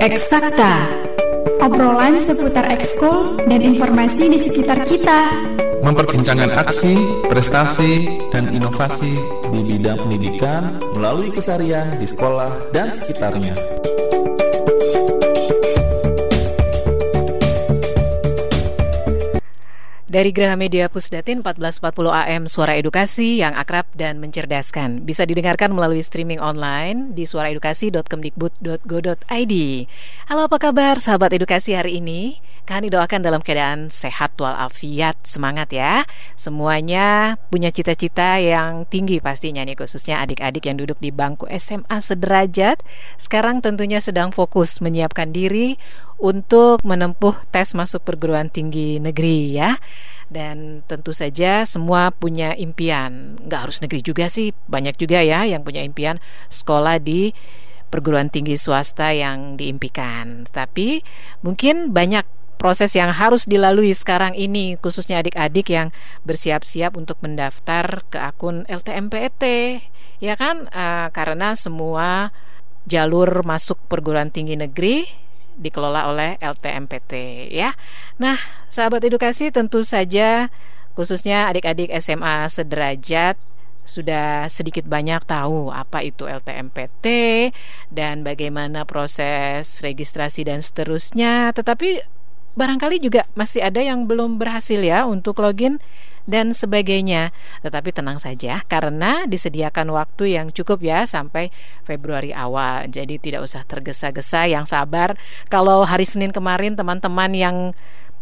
Eksakta Obrolan seputar ekskul dan informasi di sekitar kita Memperbincangkan aksi, prestasi, dan inovasi di bidang pendidikan melalui kesarian di sekolah dan sekitarnya. Dari Graha Media Pusdatin 1440 AM Suara Edukasi yang akrab dan mencerdaskan. Bisa didengarkan melalui streaming online di suaraedukasi.kemdikbud.go.id Halo apa kabar sahabat edukasi hari ini? Kami doakan dalam keadaan sehat walafiat, semangat ya. Semuanya punya cita-cita yang tinggi pastinya nih Khususnya adik-adik yang duduk di bangku SMA sederajat. Sekarang tentunya sedang fokus menyiapkan diri untuk menempuh tes masuk perguruan tinggi negeri ya dan tentu saja semua punya impian. Nggak harus negeri juga sih banyak juga ya yang punya impian sekolah di perguruan tinggi swasta yang diimpikan. Tapi mungkin banyak proses yang harus dilalui sekarang ini khususnya adik-adik yang bersiap-siap untuk mendaftar ke akun LTMPT ya kan? Uh, karena semua jalur masuk perguruan tinggi negeri dikelola oleh LTMPT ya. Nah, sahabat edukasi tentu saja khususnya adik-adik SMA sederajat sudah sedikit banyak tahu apa itu LTMPT dan bagaimana proses registrasi dan seterusnya. Tetapi barangkali juga masih ada yang belum berhasil ya untuk login dan sebagainya. Tetapi tenang saja karena disediakan waktu yang cukup ya sampai Februari awal. Jadi tidak usah tergesa-gesa yang sabar. Kalau hari Senin kemarin teman-teman yang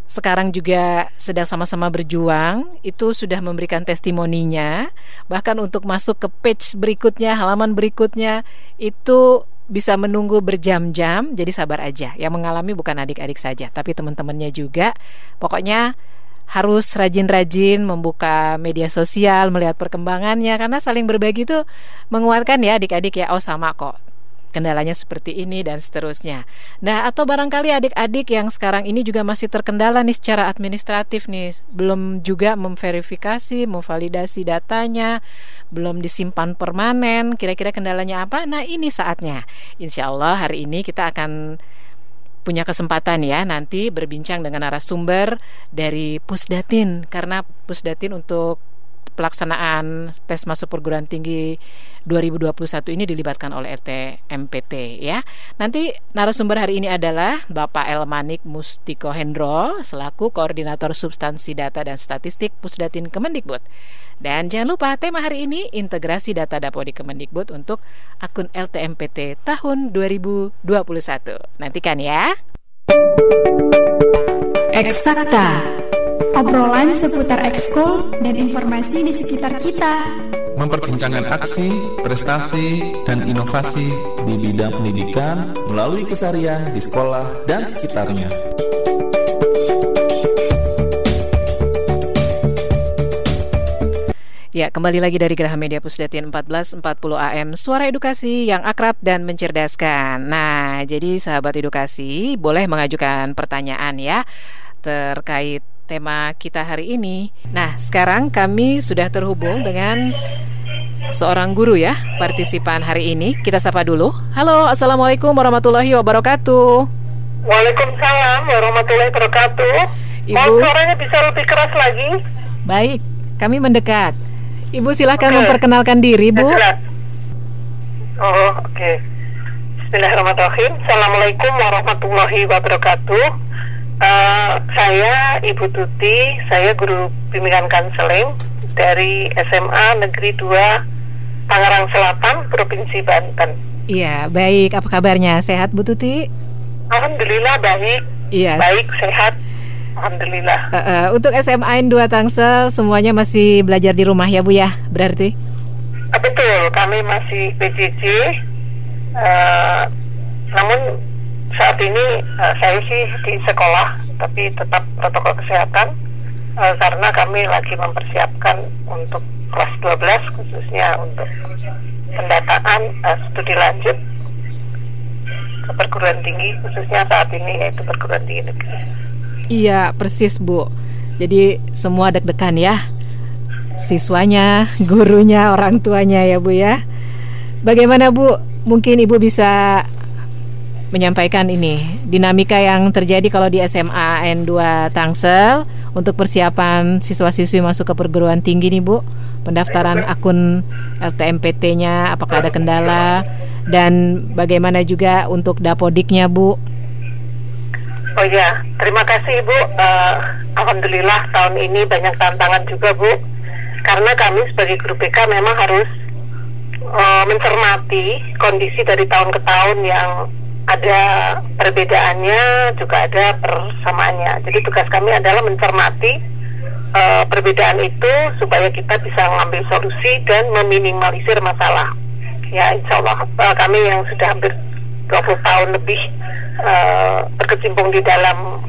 sekarang juga sedang sama-sama berjuang itu sudah memberikan testimoninya bahkan untuk masuk ke page berikutnya halaman berikutnya itu bisa menunggu berjam-jam jadi sabar aja yang mengalami bukan adik-adik saja tapi teman-temannya juga pokoknya harus rajin-rajin membuka media sosial, melihat perkembangannya karena saling berbagi itu menguatkan ya adik-adik ya. Oh sama kok kendalanya seperti ini dan seterusnya. Nah, atau barangkali adik-adik yang sekarang ini juga masih terkendala nih secara administratif nih, belum juga memverifikasi, memvalidasi datanya, belum disimpan permanen, kira-kira kendalanya apa? Nah, ini saatnya. Insya Allah hari ini kita akan punya kesempatan ya nanti berbincang dengan narasumber dari Pusdatin karena Pusdatin untuk pelaksanaan tes masuk perguruan tinggi 2021 ini dilibatkan oleh RT MPT ya. Nanti narasumber hari ini adalah Bapak Elmanik Mustiko Hendro selaku koordinator substansi data dan statistik Pusdatin Kemendikbud. Dan jangan lupa tema hari ini integrasi data Dapodi Kemendikbud untuk akun LTMPT tahun 2021. Nantikan ya. Eksakta Obrolan seputar ekskul dan informasi di sekitar kita Memperbincangkan aksi, prestasi, dan inovasi di bidang pendidikan melalui kesarian di sekolah dan sekitarnya. Ya, kembali lagi dari Geraha Media Pusdatin 1440 AM Suara Edukasi yang akrab dan mencerdaskan. Nah, jadi sahabat edukasi boleh mengajukan pertanyaan ya Terkait tema kita hari ini. Nah, sekarang kami sudah terhubung dengan seorang guru ya Partisipan hari ini. Kita sapa dulu. Halo, Assalamualaikum warahmatullahi wabarakatuh. Waalaikumsalam warahmatullahi wabarakatuh. Ibu. Mohon suaranya bisa lebih keras lagi. Baik, kami mendekat Ibu silahkan Oke. memperkenalkan diri, Bu. Oh, oke. Bismillahirrahmanirrahim. Assalamualaikum warahmatullahi wabarakatuh. Eh, saya Ibu Tuti, saya guru bimbingan kanseling dari SMA Negeri 2 Tangerang Selatan, Provinsi Banten. Iya, baik. Apa kabarnya? Sehat, Bu Tuti? Alhamdulillah baik, Iya. baik, sehat. Alhamdulillah. Eh, eh, untuk SMA N 2 Tangsel semuanya masih belajar di rumah ya, Bu ya? Berarti? Ah, Betul, kami masih PJJ. eh, namun saat ini eh, saya sih di sekolah, tapi tetap protokol kesehatan eh, karena kami lagi mempersiapkan untuk kelas 12 khususnya untuk pendataan eh, studi lanjut ke perguruan tinggi khususnya saat ini yaitu perguruan tinggi negeri. Iya, persis, Bu. Jadi semua deg-degan ya. Siswanya, gurunya, orang tuanya ya, Bu ya. Bagaimana, Bu? Mungkin Ibu bisa menyampaikan ini dinamika yang terjadi kalau di SMA N2 Tangsel untuk persiapan siswa-siswi masuk ke perguruan tinggi nih Bu. Pendaftaran akun LTMPT-nya apakah ada kendala dan bagaimana juga untuk dapodiknya Bu? Oh ya, terima kasih Bu. Uh, Alhamdulillah tahun ini banyak tantangan juga Bu. Karena kami sebagai guru BK memang harus uh, mencermati kondisi dari tahun ke tahun yang ada perbedaannya juga ada persamaannya. Jadi tugas kami adalah mencermati uh, perbedaan itu supaya kita bisa mengambil solusi dan meminimalisir masalah. Ya, insya Allah uh, kami yang sudah hampir 20 tahun lebih uh, berkecimpung di dalam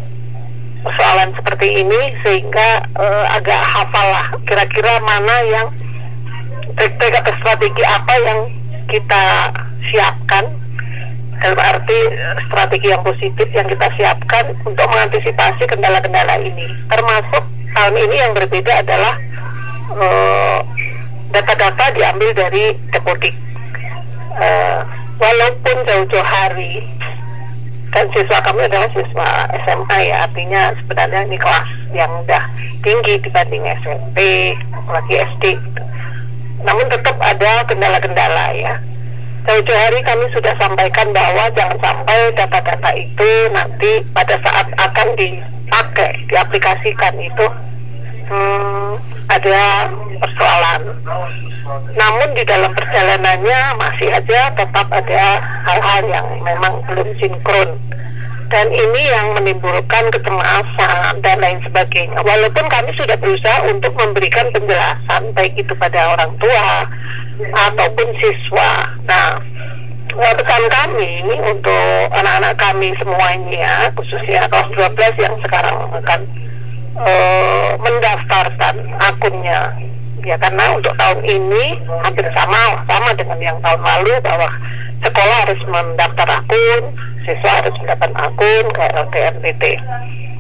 persoalan seperti ini sehingga uh, agak hafal lah kira-kira mana yang trik-trik atau strategi apa yang kita siapkan dalam arti eh, strategi yang positif yang kita siapkan untuk mengantisipasi kendala-kendala ini. Termasuk tahun ini yang berbeda adalah data data-data diambil dari Depodik. Uh, walaupun jauh-jauh hari dan siswa kami adalah siswa SMA ya artinya sebenarnya ini kelas yang udah tinggi dibanding SMP apalagi SD gitu. namun tetap ada kendala-kendala ya jauh-jauh hari kami sudah sampaikan bahwa jangan sampai data-data itu nanti pada saat akan dipakai, diaplikasikan itu hmm, ada persoalan. Namun di dalam perjalanannya masih aja tetap ada hal-hal yang memang belum sinkron dan ini yang menimbulkan kecemasan dan lain sebagainya. Walaupun kami sudah berusaha untuk memberikan penjelasan baik itu pada orang tua ataupun siswa. Nah, eh, pesan kami untuk anak-anak kami semuanya, khususnya kelas 12 yang sekarang akan uh, mendaftarkan akunnya ya karena untuk tahun ini hampir sama sama dengan yang tahun lalu bahwa sekolah harus mendaftar akun, siswa harus mendapat akun ke LTMPT.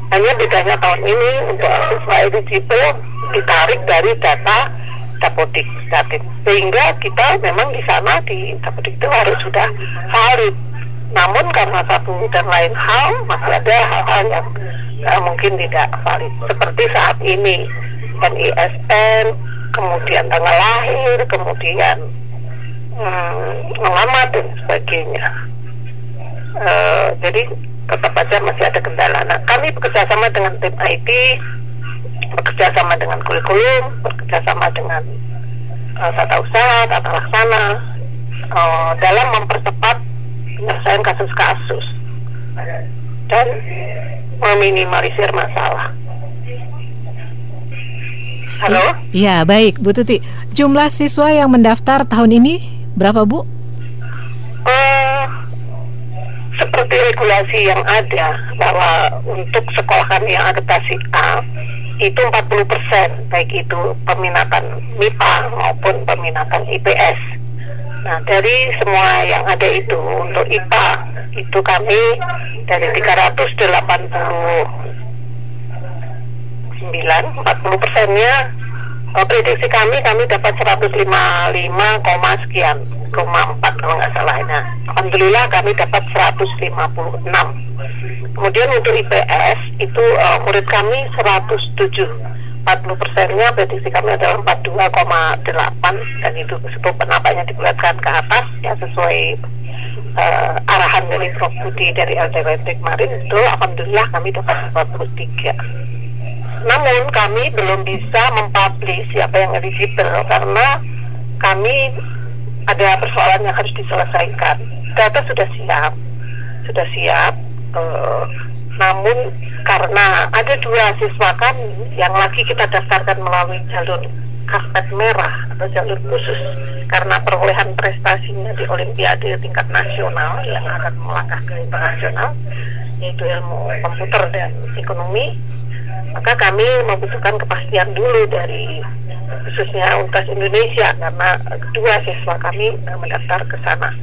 Hanya bedanya tahun ini untuk siswa eligible ditarik dari data Dapodik Datin. Sehingga kita memang di sana di Dapodik itu harus sudah valid. Namun karena satu dan lain hal masih ada hal-hal yang uh, mungkin tidak valid. Seperti saat ini NISN, kemudian tanggal lahir, kemudian hmm, dan sebagainya. Uh, jadi tetap saja masih ada kendala. Nah, kami bekerja sama dengan tim IT, bekerja sama dengan kurikulum, bekerja sama dengan uh, tata usaha, tata laksana uh, dalam mempercepat penyelesaian kasus-kasus dan meminimalisir masalah. Halo? Iya, baik Bu Tuti. Jumlah siswa yang mendaftar tahun ini berapa Bu? Uh, seperti regulasi yang ada bahwa untuk sekolah kami yang akreditasi A itu 40 persen baik itu peminatan MIPA maupun peminatan IPS. Nah dari semua yang ada itu untuk IPA itu kami dari 380 9, 40 persennya prediksi kami kami dapat 155, sekian, 4 kalau nggak salah. Nah, Alhamdulillah kami dapat 156. Kemudian untuk IPS itu uh, murid kami 107. 40 persennya prediksi kami adalah 42,8 dan itu sebab penapaknya dibulatkan ke atas ya sesuai uh, arahan dari Prof Budi dari LTWT kemarin itu Alhamdulillah kami dapat 43 namun kami belum bisa mempublish siapa yang eligible karena kami ada persoalan yang harus diselesaikan. Data sudah siap, sudah siap. Uh, namun karena ada dua siswa kami yang lagi kita daftarkan melalui jalur karpet merah atau jalur khusus karena perolehan prestasinya di Olimpiade tingkat nasional yang akan melangkah ke internasional yaitu ilmu komputer dan ekonomi maka kami membutuhkan kepastian dulu dari khususnya Universitas Indonesia karena kedua siswa kami mendaftar ke sana.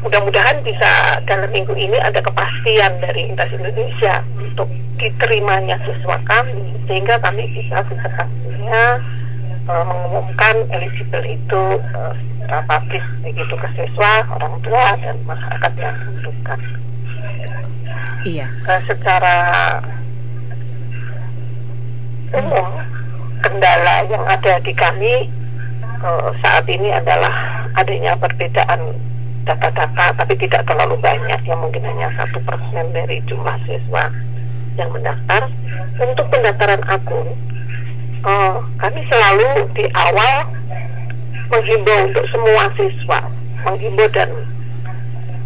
Mudah-mudahan bisa dalam minggu ini ada kepastian dari Universitas Indonesia untuk diterimanya siswa kami sehingga kami bisa secepatnya uh, mengumumkan eligible itu uh, publish begitu ke siswa, orang tua dan masyarakat yang membutuhkan. Iya. Uh, secara umum kendala yang ada di kami uh, saat ini adalah adanya perbedaan data-data tapi tidak terlalu banyak yang mungkin hanya satu persen dari jumlah siswa yang mendaftar untuk pendaftaran akun uh, kami selalu di awal menghimbau untuk semua siswa menghimbau dan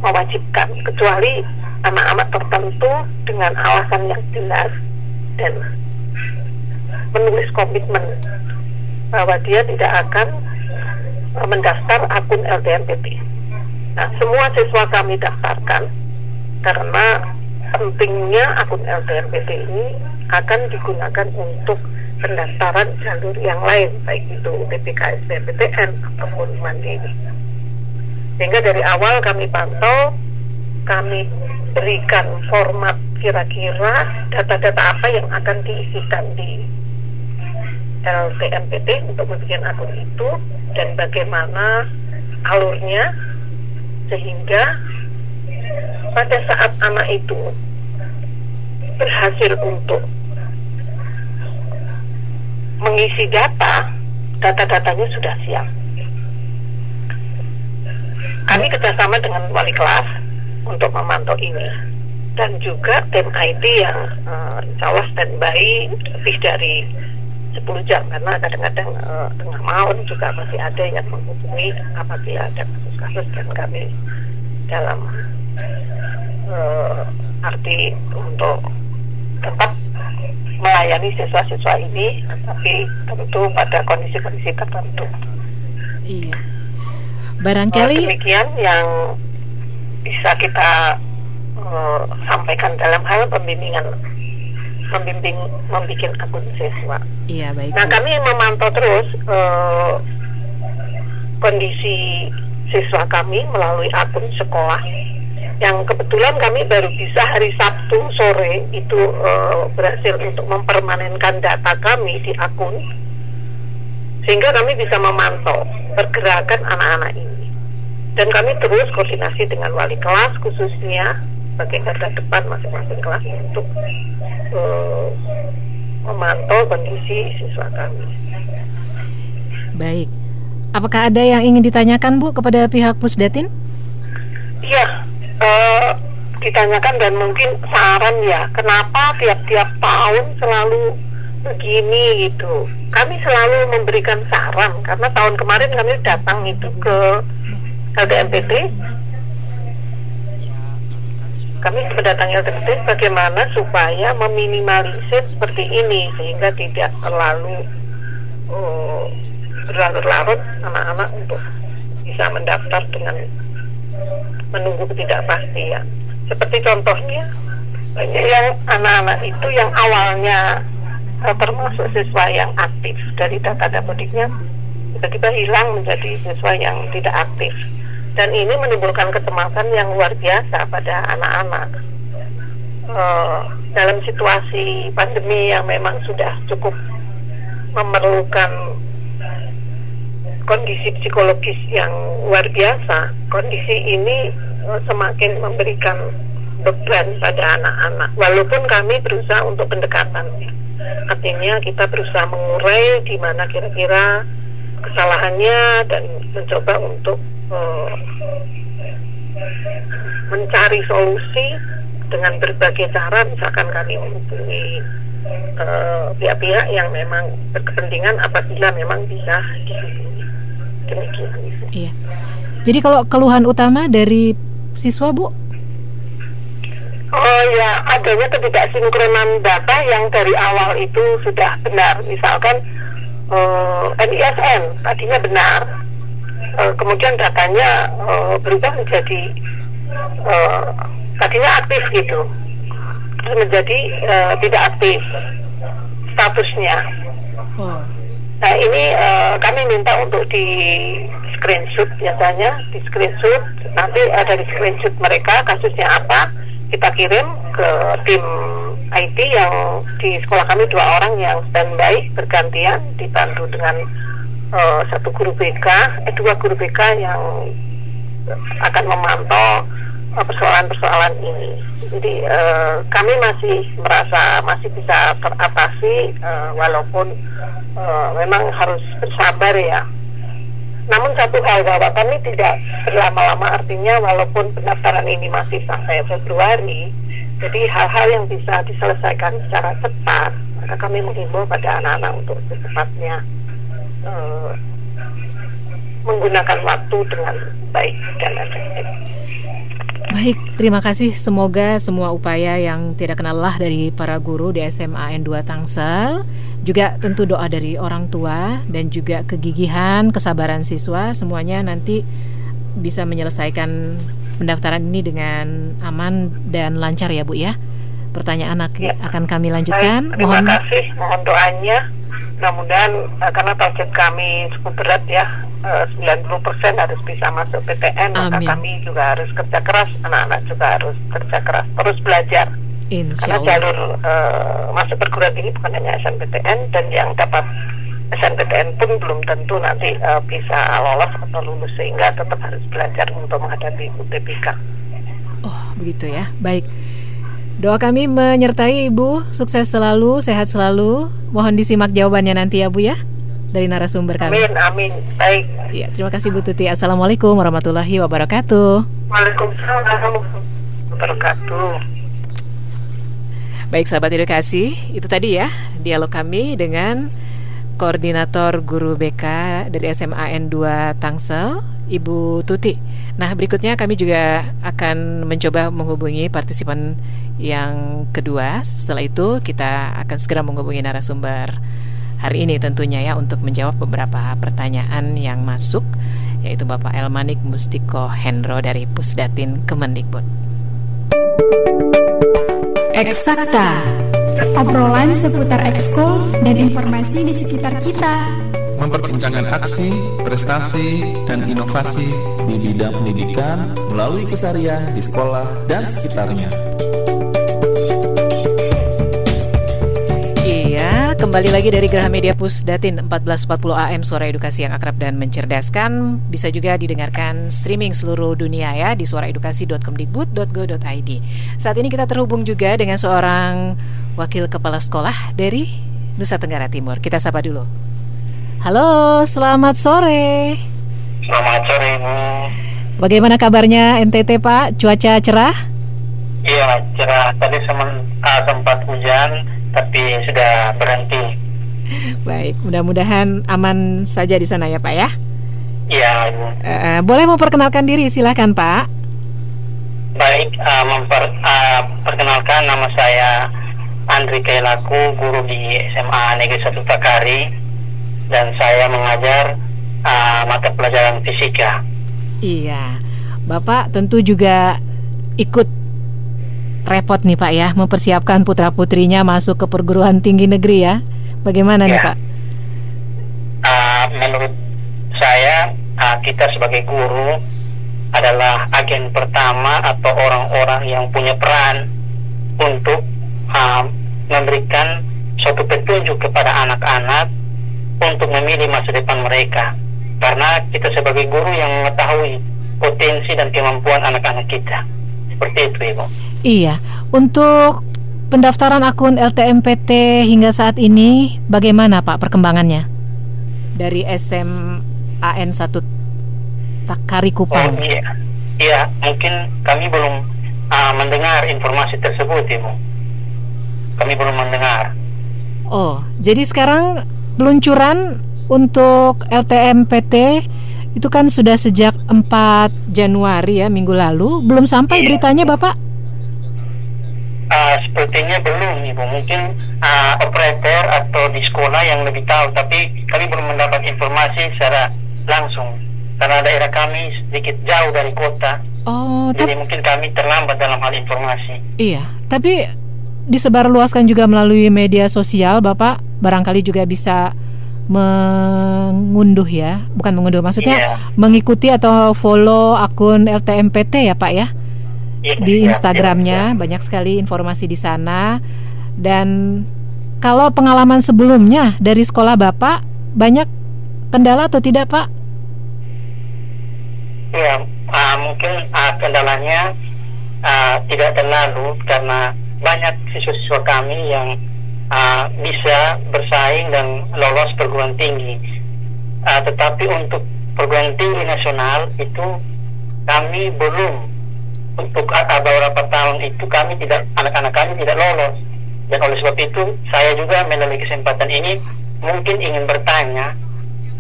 mewajibkan kecuali anak-anak tertentu dengan alasan yang jelas dan menulis komitmen bahwa dia tidak akan mendaftar akun LDMPT. Nah, semua siswa kami daftarkan karena pentingnya akun LDMPT ini akan digunakan untuk pendaftaran jalur yang lain, baik itu PPK SBMPTN ataupun mandiri. Sehingga dari awal kami pantau, kami berikan format kira-kira data-data apa yang akan diisikan di LTMPT untuk membuat akun itu dan bagaimana alurnya sehingga pada saat anak itu berhasil untuk mengisi data, data-datanya sudah siap. Kami kerjasama dengan wali kelas untuk memantau ini dan juga tim IT yang uh, insya Allah standby lebih dari 10 jam karena kadang-kadang uh, tengah malam juga masih ada yang menghubungi apabila ada kasus-kasus dan kami dalam uh, arti untuk tetap melayani siswa-siswa ini tapi tentu pada kondisi-kondisi tertentu. Iya. Barangkali uh, demikian yang bisa kita uh, sampaikan dalam hal pembimbingan membimbing membuat akun siswa. Iya baik. Nah kami memantau terus uh, kondisi siswa kami melalui akun sekolah yang kebetulan kami baru bisa hari Sabtu sore itu uh, berhasil untuk mempermanenkan data kami di akun sehingga kami bisa memantau pergerakan anak-anak ini dan kami terus koordinasi dengan wali kelas khususnya sebagai garda depan masing-masing kelas untuk uh, memantau kondisi siswa kami. Baik. Apakah ada yang ingin ditanyakan Bu kepada pihak Pusdatin? Iya, uh, ditanyakan dan mungkin saran ya, kenapa tiap-tiap tahun selalu begini gitu. Kami selalu memberikan saran karena tahun kemarin kami datang itu ke LDMPT kami mendatangi LTPT bagaimana supaya meminimalisir seperti ini sehingga tidak terlalu uh, berlarut-larut anak-anak untuk bisa mendaftar dengan menunggu ketidakpastian. Seperti contohnya banyak yang anak-anak itu yang awalnya uh, termasuk siswa yang aktif dari data dapodiknya tiba-tiba hilang menjadi siswa yang tidak aktif dan ini menimbulkan kecemasan yang luar biasa pada anak-anak. Uh, dalam situasi pandemi yang memang sudah cukup memerlukan kondisi psikologis yang luar biasa kondisi ini uh, semakin memberikan beban pada anak-anak. Walaupun kami berusaha untuk pendekatan. Artinya kita berusaha mengurai di mana kira-kira kesalahannya dan mencoba untuk uh, mencari solusi dengan berbagai cara. Misalkan kami menghubungi eh, pihak-pihak uh, yang memang berkepentingan apabila memang bisa demikian. Iya. Jadi kalau keluhan utama dari siswa bu? Oh ya, adanya ketidaksinkronan data yang dari awal itu sudah benar. Misalkan uh, eh, NISN tadinya benar, uh, kemudian datanya uh, berubah menjadi uh, tadinya aktif gitu. Terus menjadi uh, tidak aktif statusnya. Oh. nah ini uh, kami minta untuk di screenshot biasanya di screenshot. Nanti ada di screenshot mereka kasusnya apa kita kirim ke tim IT yang di sekolah kami dua orang yang standby bergantian dibantu dengan uh, satu guru BK, eh, dua guru BK yang akan memantau persoalan-persoalan ini. Jadi uh, kami masih merasa masih bisa teratasi uh, walaupun uh, memang harus bersabar ya. Namun satu hal bahwa kami tidak berlama-lama artinya walaupun pendaftaran ini masih sampai Februari, jadi hal-hal yang bisa diselesaikan secara cepat, maka kami menghimbau pada anak-anak untuk secepatnya uh, menggunakan waktu dengan baik dan efektif. Baik, terima kasih. Semoga semua upaya yang tidak kenal lelah dari para guru di SMA N2 Tangsel, juga tentu doa dari orang tua dan juga kegigihan, kesabaran siswa, semuanya nanti bisa menyelesaikan pendaftaran ini dengan aman dan lancar ya Bu ya. Pertanyaan ya. akan kami lanjutkan. Baik, terima mohon kasih, mohon doanya. Mudah-mudahan uh, karena target kami cukup berat ya, uh, 90% harus bisa masuk PTN, Amin. maka kami juga harus kerja keras, anak-anak juga harus kerja keras, terus belajar. Insya Karena jalur uh, masuk perguruan tinggi bukan hanya SNPTN dan yang dapat SNPTN pun belum tentu nanti uh, bisa lolos atau lulus sehingga tetap harus belajar untuk menghadapi UTBK. Oh, begitu ya. Baik. Doa kami menyertai Ibu, sukses selalu, sehat selalu. Mohon disimak jawabannya nanti ya Bu ya dari narasumber kami. Amin, amin. Baik. Ya, terima kasih Bu Tuti. Assalamualaikum warahmatullahi wabarakatuh. Waalaikumsalam warahmatullahi wabarakatuh. Baik sahabat edukasi, itu tadi ya dialog kami dengan Koordinator Guru BK dari SMA N2 Tangsel, Ibu Tuti. Nah, berikutnya kami juga akan mencoba menghubungi partisipan yang kedua. Setelah itu kita akan segera menghubungi narasumber hari ini tentunya ya untuk menjawab beberapa pertanyaan yang masuk yaitu Bapak Elmanik Mustiko Hendro dari Pusdatin Kemendikbud. Eksakta Obrolan seputar ekskul dan informasi di sekitar kita. Memperbincangkan aksi, prestasi, dan inovasi di bidang pendidikan melalui kesarian di sekolah dan sekitarnya. Kembali lagi dari Geraha Media Pusdatin 1440 AM Suara Edukasi yang akrab dan mencerdaskan. Bisa juga didengarkan streaming seluruh dunia ya Di suaraedukasi.kemdikbud.go.id Saat ini kita terhubung juga dengan seorang Wakil Kepala Sekolah dari Nusa Tenggara Timur. Kita sapa dulu. Halo, selamat sore. Selamat sore Ibu Bagaimana kabarnya NTT Pak? Cuaca cerah? Iya, cerah. Tadi sempat hujan tapi sudah berhenti. Baik, mudah-mudahan aman saja di sana ya Pak ya. Iya. Uh, boleh memperkenalkan diri, silahkan Pak. Baik, uh, memperkenalkan uh, nama saya Andri Kailaku, guru di SMA Negeri 1 Takari, dan saya mengajar uh, mata pelajaran fisika. Iya, Bapak tentu juga ikut repot nih Pak ya mempersiapkan putra putrinya masuk ke perguruan tinggi negeri ya. Bagaimana ya. nih Pak? Uh, menurut saya uh, kita sebagai guru adalah agen pertama atau orang-orang yang punya peran untuk uh, memberikan suatu petunjuk kepada anak-anak untuk memilih masa depan mereka. Karena kita sebagai guru yang mengetahui potensi dan kemampuan anak-anak kita. Seperti itu, Ibu. Iya, untuk pendaftaran akun LTMPT hingga saat ini bagaimana Pak perkembangannya? Dari SMAN 1 Takari Kupang. Oh, iya. iya, mungkin kami belum uh, mendengar informasi tersebut, Ibu. Kami belum mendengar. Oh, jadi sekarang peluncuran untuk LTMPT itu kan sudah sejak 4 Januari ya minggu lalu, belum sampai iya. beritanya Bapak? Uh, sepertinya belum ibu. Mungkin uh, operator atau di sekolah yang lebih tahu. Tapi kami belum mendapat informasi secara langsung. Karena daerah kami sedikit jauh dari kota. Oh jadi mungkin kami terlambat dalam hal informasi. Iya. Tapi disebarluaskan juga melalui media sosial bapak. Barangkali juga bisa mengunduh ya bukan mengunduh maksudnya iya. mengikuti atau follow akun LTMPT ya pak ya Iya, di iya, Instagramnya iya. banyak sekali informasi di sana dan kalau pengalaman sebelumnya dari sekolah bapak banyak kendala atau tidak Pak? Ya, uh, mungkin uh, kendalanya uh, tidak terlalu karena banyak siswa-siswa kami yang uh, bisa bersaing dan lolos perguruan tinggi. Uh, tetapi untuk perguruan tinggi nasional itu kami belum untuk uh, beberapa tahun itu kami tidak anak-anak kami tidak lolos dan oleh sebab itu saya juga melalui kesempatan ini mungkin ingin bertanya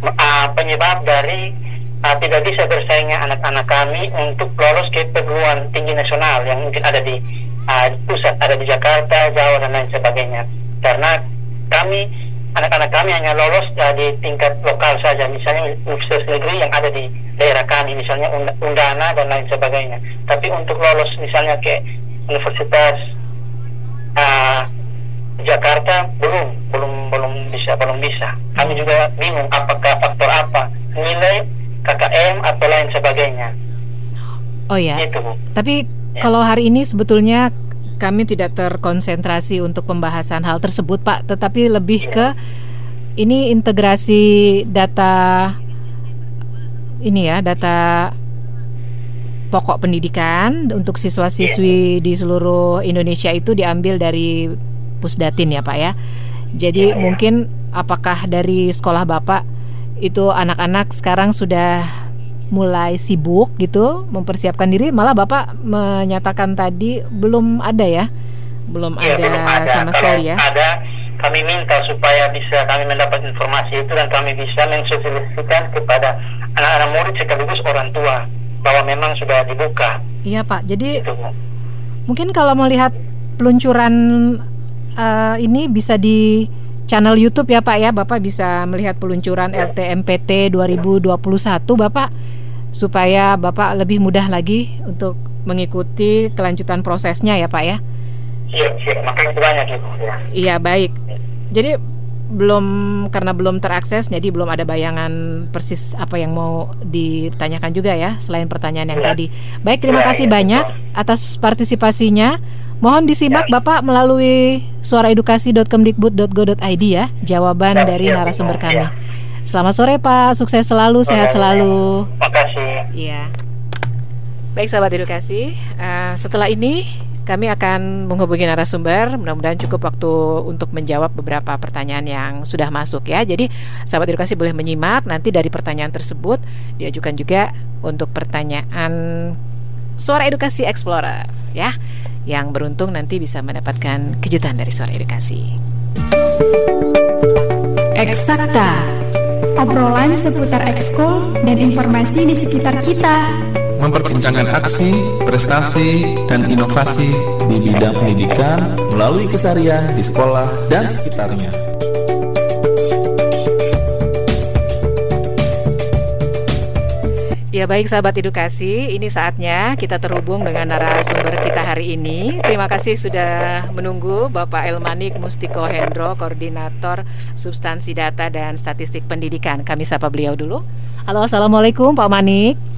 uh, penyebab dari uh, tidak bisa bersaingnya anak-anak kami untuk lolos ke perguruan tinggi nasional yang mungkin ada di uh, pusat, ada di Jakarta, Jawa dan lain sebagainya. Karena kami anak-anak kami hanya lolos uh, di tingkat lokal saja, misalnya universitas negeri yang ada di daerah kami, misalnya Undana dan lain sebagainya. Tapi untuk lolos misalnya ke universitas uh, Jakarta belum, belum, belum bisa, belum bisa. Kami juga bingung apakah faktor apa nilai KKM atau lain sebagainya. Oh ya. Itu. Tapi ya. kalau hari ini sebetulnya kami tidak terkonsentrasi untuk pembahasan hal tersebut, Pak, tetapi lebih ke ini integrasi data ini ya, data pokok pendidikan untuk siswa-siswi di seluruh Indonesia itu diambil dari Pusdatin ya, Pak ya. Jadi ya, ya. mungkin apakah dari sekolah Bapak itu anak-anak sekarang sudah mulai sibuk gitu mempersiapkan diri malah bapak menyatakan tadi belum ada ya? Belum, ya, ada, belum ada. sama Kalau sekali ya? ada kami minta supaya bisa kami mendapat informasi itu dan kami bisa mensosialisasikan kepada anak-anak murid sekaligus orang tua bahwa memang sudah dibuka. Iya pak. Jadi itu. mungkin kalau melihat peluncuran uh, ini bisa di channel YouTube ya Pak ya. Bapak bisa melihat peluncuran LTMPT 2021 Bapak supaya Bapak lebih mudah lagi untuk mengikuti kelanjutan prosesnya ya Pak ya. Iya, iya. makanya banyak Ibu ya. Iya, baik. Jadi belum karena belum terakses jadi belum ada bayangan persis apa yang mau ditanyakan juga ya selain pertanyaan yang ya. tadi. Baik, terima ya, kasih ya, banyak betul. atas partisipasinya. Mohon disimak ya. Bapak melalui suaraedukasi.kemdikbud.go.id ya jawaban ya, dari ya, narasumber ya. kami. Selamat sore Pak, sukses selalu, sehat selalu. Terima kasih. Iya. Baik sahabat edukasi, uh, setelah ini kami akan menghubungi narasumber. Mudah-mudahan cukup waktu untuk menjawab beberapa pertanyaan yang sudah masuk ya. Jadi sahabat edukasi boleh menyimak nanti dari pertanyaan tersebut diajukan juga untuk pertanyaan Suara Edukasi Explorer ya yang beruntung nanti bisa mendapatkan kejutan dari suara edukasi. Eksakta obrolan seputar ekskul dan informasi di sekitar kita. Memperbincangkan aksi, prestasi, dan inovasi di bidang pendidikan melalui kesarian di sekolah dan sekitarnya. Ya baik sahabat edukasi, ini saatnya kita terhubung dengan narasumber kita hari ini. Terima kasih sudah menunggu Bapak Elmanik Mustiko Hendro, Koordinator Substansi Data dan Statistik Pendidikan. Kami sapa beliau dulu. Halo, Assalamualaikum Pak Manik.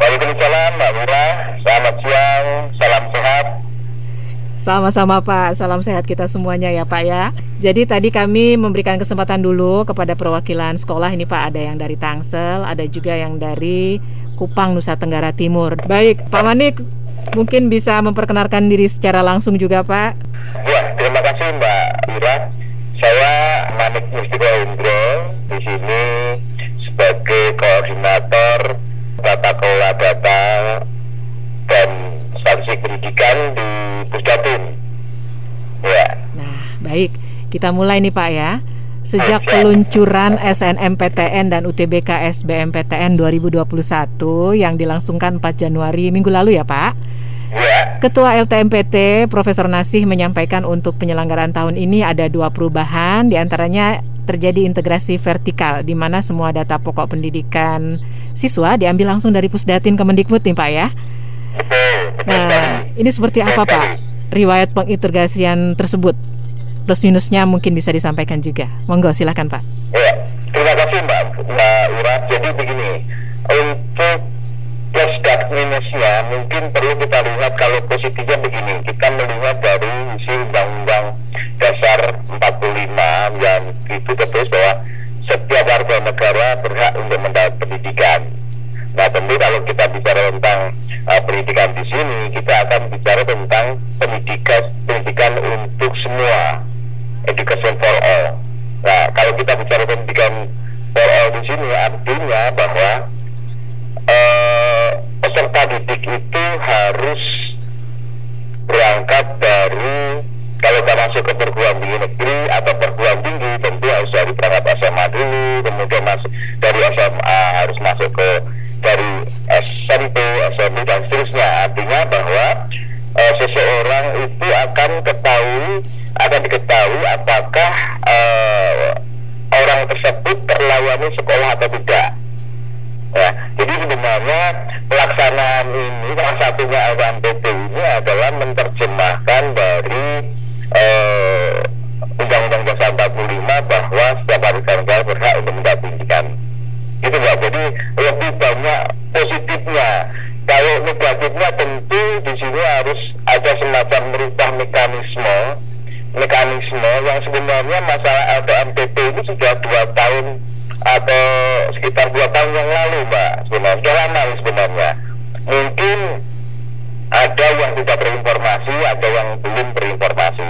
Waalaikumsalam Mbak Mura, selamat siang, salam sehat. Sama-sama Pak, salam sehat kita semuanya ya Pak ya. Jadi tadi kami memberikan kesempatan dulu kepada perwakilan sekolah ini Pak, ada yang dari Tangsel, ada juga yang dari Kupang, Nusa Tenggara Timur. Baik, Pak Manik, mungkin bisa memperkenalkan diri secara langsung juga, Pak. Ya, terima kasih Mbak Ira. Saya Manik Mustiko Indro di sini sebagai koordinator tata kelola data dan sanksi pendidikan di Pusdatin. Ya. Nah, baik. Kita mulai nih Pak ya. Sejak peluncuran SNMPTN dan UTBK SBMPTN 2021 yang dilangsungkan 4 Januari minggu lalu ya Pak. Ketua LTMPT Profesor Nasih menyampaikan untuk penyelenggaraan tahun ini ada dua perubahan di antaranya terjadi integrasi vertikal di mana semua data pokok pendidikan siswa diambil langsung dari Pusdatin Kemendikbud nih Pak ya. Nah, ini seperti apa Pak riwayat pengintegrasian tersebut? plus minusnya mungkin bisa disampaikan juga. Monggo silakan Pak. Ya, terima kasih Mbak Mbak Ira. Jadi begini, minusnya mungkin perlu kita lihat kalau positifnya begini. Kita melihat dari isi undang-undang dasar 45 yang itu tertulis bahwa setiap warga negara berhak untuk mendapat pendidikan. Nah tentu kalau kita bicara tentang uh, pendidikan di sini kita akan bicara tentang pendidikan pendidikan untuk semua. Education for all. Nah kalau kita bicara pendidikan for all di sini artinya bahwa peserta didik itu harus berangkat dari kalau kita masuk ke perguruan tinggi negeri atau perguruan tinggi tentu harus dari berangkat SMA dulu kemudian masuk dari SMA harus masuk ke dari SMP, SMP dan seterusnya. Artinya bahwa uh, seseorang itu akan ketahui akan diketahui apakah uh, orang tersebut terlayani sekolah atau tidak Ya, jadi sebenarnya pelaksanaan ini salah satunya LKMPT ini adalah menerjemahkan dari eh, Undang-Undang Dasar 45 bahwa setiap warga negara berhak untuk mendapat pendidikan. Gitu mbak. Jadi lebih banyak positifnya. Kalau negatifnya tentu di sini harus ada semacam merubah mekanisme mekanisme yang sebenarnya masalah LKMPT ini sudah dua tahun atau sekitar dua tahun yang lalu mbak sebenarnya. Sudah lama sebenarnya. Mungkin ada yang tidak berinformasi ada yang belum berinformasi.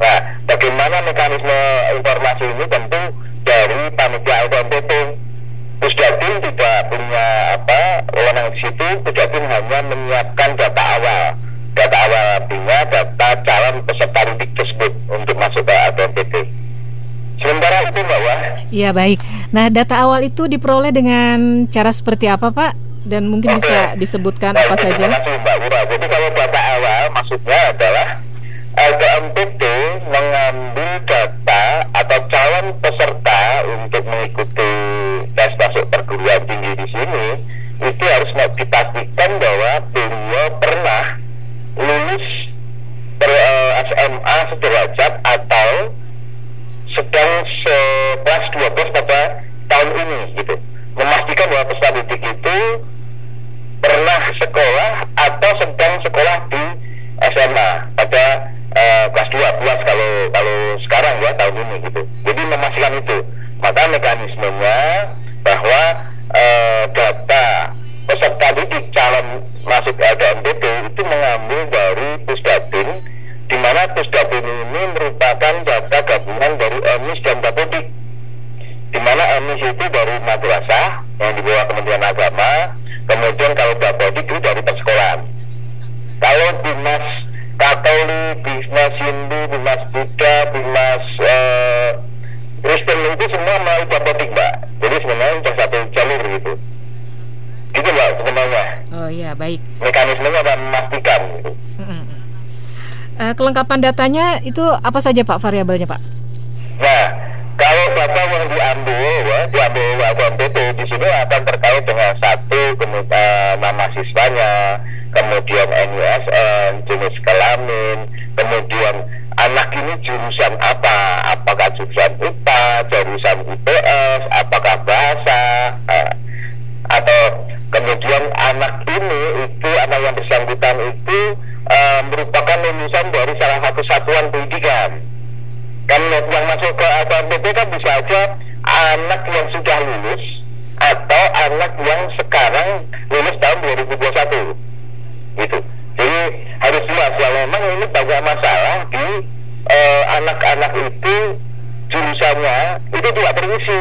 Nah bagaimana mekanisme informasi ini tentu dari panitia LKMPT Pusdatin tidak punya apa wewenang di situ. Pusdatin hanya menyiapkan data awal. Data awal artinya data calon peserta didik tersebut untuk masuk ke LKMPT Sementara itu Mbak. Iya baik. Nah data awal itu diperoleh dengan cara seperti apa Pak? Dan mungkin Oke. bisa disebutkan apa saja? Kasih Mbak Wira. Jadi kalau data awal maksudnya adalah LKMPT mengambil data atau calon peserta untuk mengikuti tes masuk perguruan tinggi di sini itu harus dipastikan bahwa beliau pernah lulus per, eh, SMA sederajat atau sedang kelas 12 pada tahun ini gitu memastikan bahwa peserta didik itu pernah sekolah atau sedang sekolah di SMA pada uh, kelas 12 kalau kalau sekarang ya tahun ini gitu. Jadi memastikan itu. Maka mekanismenya bahwa uh, data peserta didik calon masuk LDMPT itu mengambil dari Pusdatin di mana Pusdatin ini merupakan data gabungan dari EMIS dan Bapodik di mana EMIS itu dari madrasah yang di bawah Kementerian Agama kemudian kalau Bapodik itu dari persekolahan kalau Dinas Katolik, Dinas Hindu, Dinas Buddha, Dinas uh, Kristen itu semua melalui Bapodik Mbak jadi sebenarnya cuma satu jalur gitu gitu Mbak sebenarnya oh iya baik mekanismenya akan memastikan gitu Uh, kelengkapan datanya itu apa saja Pak variabelnya Pak? Nah, kalau data yang diambil ya, diambil WMPT di sini akan terkait dengan satu kemudian uh, nama siswanya, kemudian NISN, jenis kelamin, kemudian anak ini jurusan apa? Apakah jurusan IPA, jurusan IPS, apakah bahasa, uh, atau kemudian anak ini itu anak yang bersangkutan itu uh, merupakan lulusan dari salah satu satuan pendidikan. Kan yang masuk ke AKMPT kan bisa aja anak yang sudah lulus atau anak yang sekarang lulus tahun 2021. Gitu. Jadi harus jelas ya memang ini banyak masalah di eh, anak-anak uh, itu jurusannya itu tidak terisi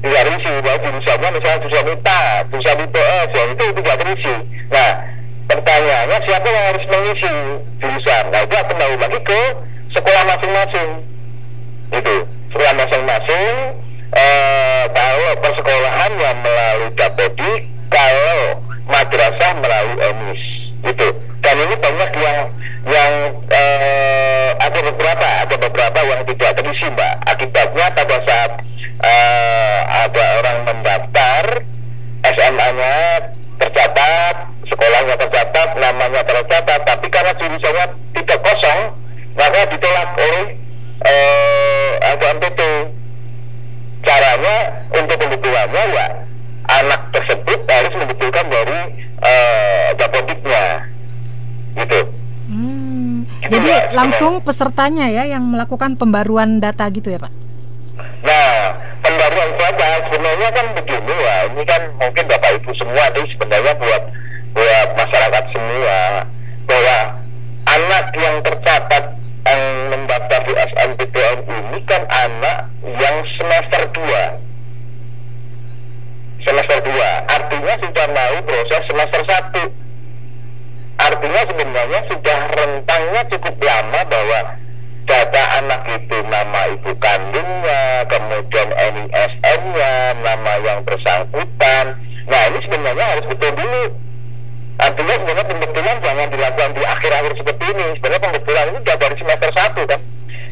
tidak terisi bahwa jurusannya misalnya jurusan IPA, jurusan IPS ya itu tidak terisi. Nah pertanyaannya siapa yang harus mengisi jurusan nah itu kembali lagi ke sekolah masing-masing itu sekolah masing-masing eh, kalau persekolahan yang melalui Dapodi kalau madrasah melalui emis itu dan ini banyak yang yang eh, ada beberapa ada beberapa yang tidak terisi mbak akibatnya pada saat eh, ada orang mendaftar SMA-nya tercatat sekolahnya tercatat, namanya tercatat, tapi karena jurusannya tidak kosong, maka ditolak oleh eh, LKMPT. Caranya untuk pembetulannya ya anak tersebut harus membetulkan dari eh, dapodiknya, gitu. Hmm, gitu jadi ya, langsung sebenarnya. Pesertanya ya yang melakukan pembaruan data gitu ya Pak? Nah, pembaruan data sebenarnya kan begini ya, ini kan mungkin Bapak Ibu semua ini sebenarnya buat buat masyarakat semua bahwa anak yang tercatat yang mendaftar di SNPTN ini kan anak yang semester 2 semester 2 artinya sudah mau proses semester 1 artinya sebenarnya sudah rentangnya cukup lama bahwa data anak itu nama ibu kandungnya kemudian NISN-nya nama yang bersangkutan. Nah ini sebenarnya harus betul dulu. Artinya sebenarnya pembetulan jangan dilakukan di akhir-akhir seperti ini. Sebenarnya pembetulan ini sudah dari semester 1 kan?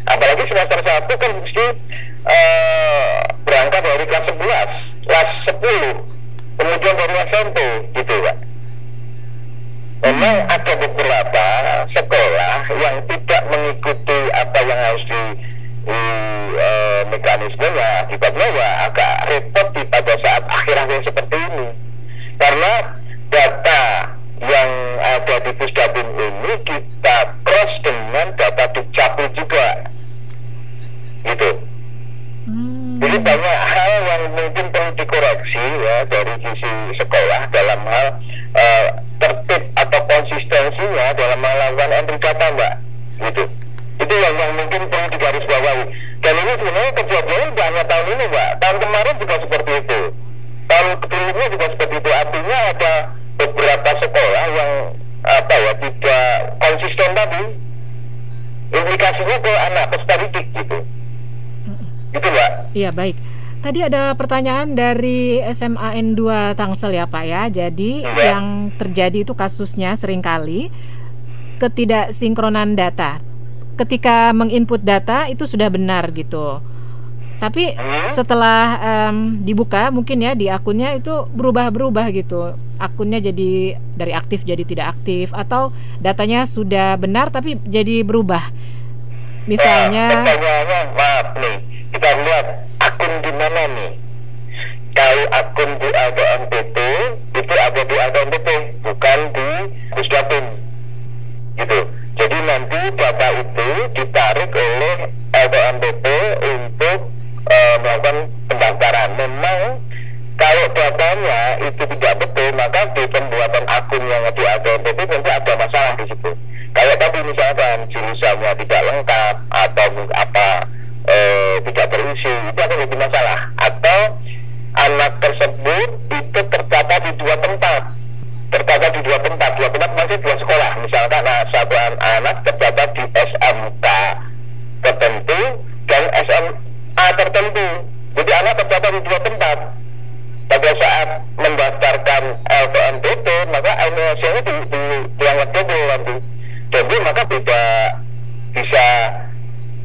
Apalagi semester 1 kan mesti uh, berangkat dari kelas 11 kelas 10 kemudian dari SMP gitu kan memang ada beberapa sekolah yang tidak mengikuti apa yang harus di, di uh, mekanismenya. Akibatnya ya agak repot di pada saat akhir-akhir seperti ini. Karena data yang ada di Pusdabun ini kita cross dengan data Dukcapil juga. Gitu. Hmm. jadi banyak mungkin perlu dikoreksi ya dari sisi sekolah dalam hal uh, tertib atau konsistensinya dalam melakukan entry data mbak. Gitu. Itu yang, yang mungkin perlu digarisbawahi. Dan ini sebenarnya kejadian tidak hanya tahun ini mbak. Tahun kemarin juga seperti itu. Tahun sebelumnya juga seperti itu. Artinya ada beberapa sekolah yang apa ya tidak konsisten tadi implikasinya ke anak peserta didik gitu. Itu mbak. Iya baik Tadi ada pertanyaan dari SMAN 2 Tangsel ya Pak ya. Jadi ya. yang terjadi itu kasusnya sering kali ketidaksinkronan data. Ketika menginput data itu sudah benar gitu. Tapi hmm? setelah um, dibuka mungkin ya di akunnya itu berubah-berubah gitu. Akunnya jadi dari aktif jadi tidak aktif atau datanya sudah benar tapi jadi berubah. Misalnya ya, pertanyaannya maaf nih kita lihat akun di mana nih kalau akun di LKMPT itu ada di LKMPT bukan di Pusdapin gitu. Jadi nanti data itu ditarik oleh LKMPT untuk uh, melakukan pendaftaran. Memang kalau datanya itu tidak betul maka di pembuatan akun yang di LKMPT nanti ada masalah di situ. Kalau tadi misalkan jurusannya tidak lengkap atau apa eh, tidak terisi itu akan jadi masalah atau anak tersebut itu tercatat di dua tempat tercatat di dua tempat dua tempat masih dua sekolah misalkan nah, satu anak tercatat di SMK tertentu dan SMA tertentu jadi anak tercatat di dua tempat pada saat mendaftarkan LPNPT maka NSC-nya di, di, dianggap double nanti jadi maka tidak bisa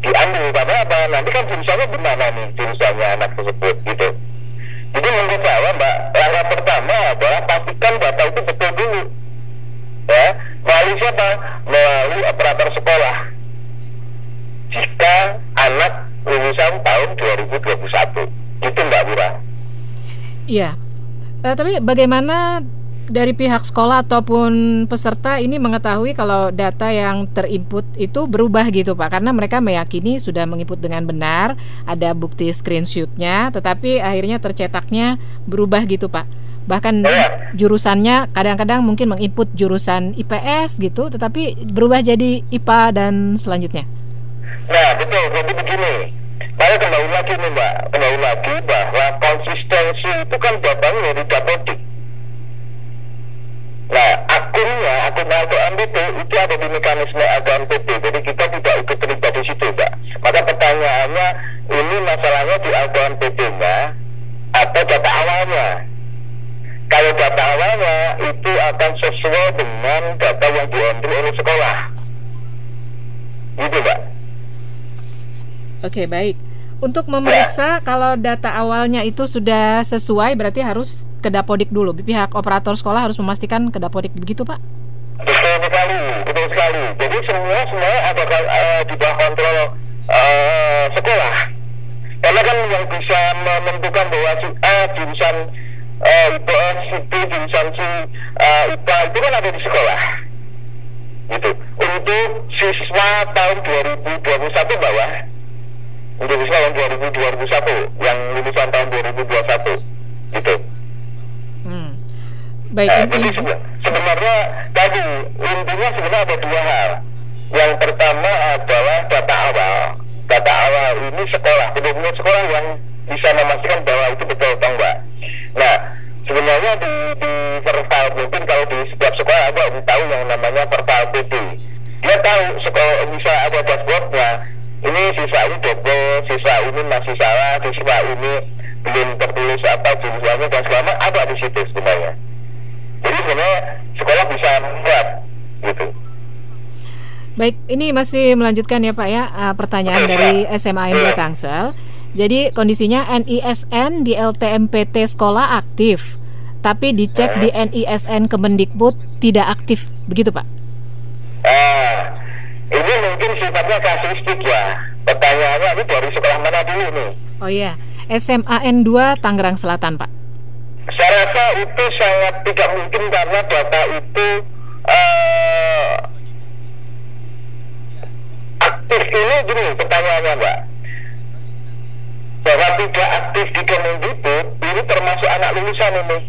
diambil karena apa nanti kan jurusannya di mana nih jurusannya anak tersebut gitu jadi menurut saya mbak langkah pertama adalah pastikan data itu betul dulu ya melalui siapa melalui operator sekolah jika anak lulusan tahun 2021 itu mbak Bura iya. Uh, tapi bagaimana dari pihak sekolah ataupun peserta ini mengetahui kalau data yang terinput itu berubah gitu Pak? Karena mereka meyakini sudah menginput dengan benar ada bukti screenshotnya tetapi akhirnya tercetaknya berubah gitu Pak. Bahkan iya. jurusannya kadang-kadang mungkin menginput jurusan IPS gitu tetapi berubah jadi IPA dan selanjutnya. Nah betul. Jadi begini saya kembali lagi nih Mbak kembali lagi bahwa konsistensi itu kan datang dari datodik Nah, akunnya, akun auto MPT itu ada di mekanisme AGMPT, jadi kita tidak ikut terlibat di situ, Mbak. Maka pertanyaannya, ini masalahnya di auto MPT-nya atau data awalnya? Kalau data awalnya itu akan sesuai dengan data yang diambil oleh sekolah. Gitu, Mbak. Oke, baik. Untuk memeriksa kalau data awalnya itu sudah sesuai berarti harus ke Dapodik dulu. Pihak operator sekolah harus memastikan ke Dapodik begitu, Pak? Betul sekali, betul sekali. Jadi semua semua ada uh, di bawah kontrol uh, sekolah. Karena kan yang bisa menentukan bahwa si A jurusan uh, IPS, si B jurusan si IPA itu kan ada di sekolah. Gitu. Untuk siswa tahun 2021 bawah untuk siswa yang 2021 yang lulusan tahun 2021 gitu. Hmm. Baik, nah, jadi sebenarnya sebenarnya tadi intinya sebenarnya ada dua hal. Yang pertama adalah data awal. Data awal ini sekolah, benar-benar sekolah yang bisa memastikan bahwa itu betul atau enggak. Nah, sebenarnya di, di vertal mungkin kalau di setiap sekolah ada yang tahu yang namanya vertal PD. Dia tahu sekolah bisa ada dashboardnya. Ini siswa ini double, siswa ini masih salah, siswa ini belum tertulis apa jurusannya dan segala macam ada di situ sebenarnya. Jadi sebenarnya sekolah bisa melihat gitu. Baik, ini masih melanjutkan ya Pak ya uh, pertanyaan dari SMA N2 Tangsel. Jadi kondisinya NISN di LTMPT sekolah aktif, tapi dicek di NISN Kemendikbud tidak aktif, begitu Pak? Ah, ini mungkin sifatnya kasuistik ya. Pertanyaannya ini dari sekolah mana dulu nih? Oh iya, SMA N2 Tangerang Selatan Pak. Saya rasa itu sangat tidak mungkin karena data itu uh, aktif ini gini pertanyaannya Mbak bahwa tidak aktif di Kemendikbud ini termasuk anak lulusan ini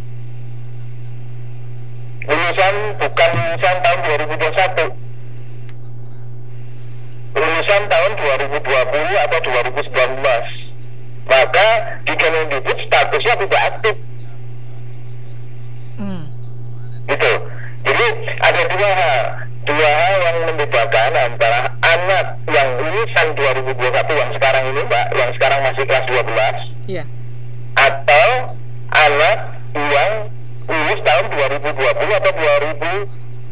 lulusan bukan lulusan tahun 2021 lulusan tahun 2020 atau 2019 maka di Kemendikbud statusnya tidak aktif. Hmm. gitu. Jadi ada dua hal. Dua hal yang membedakan antara anak yang lulusan 2021 yang sekarang ini mbak yang sekarang masih kelas 12 Iya. atau anak yang lulus tahun 2020 atau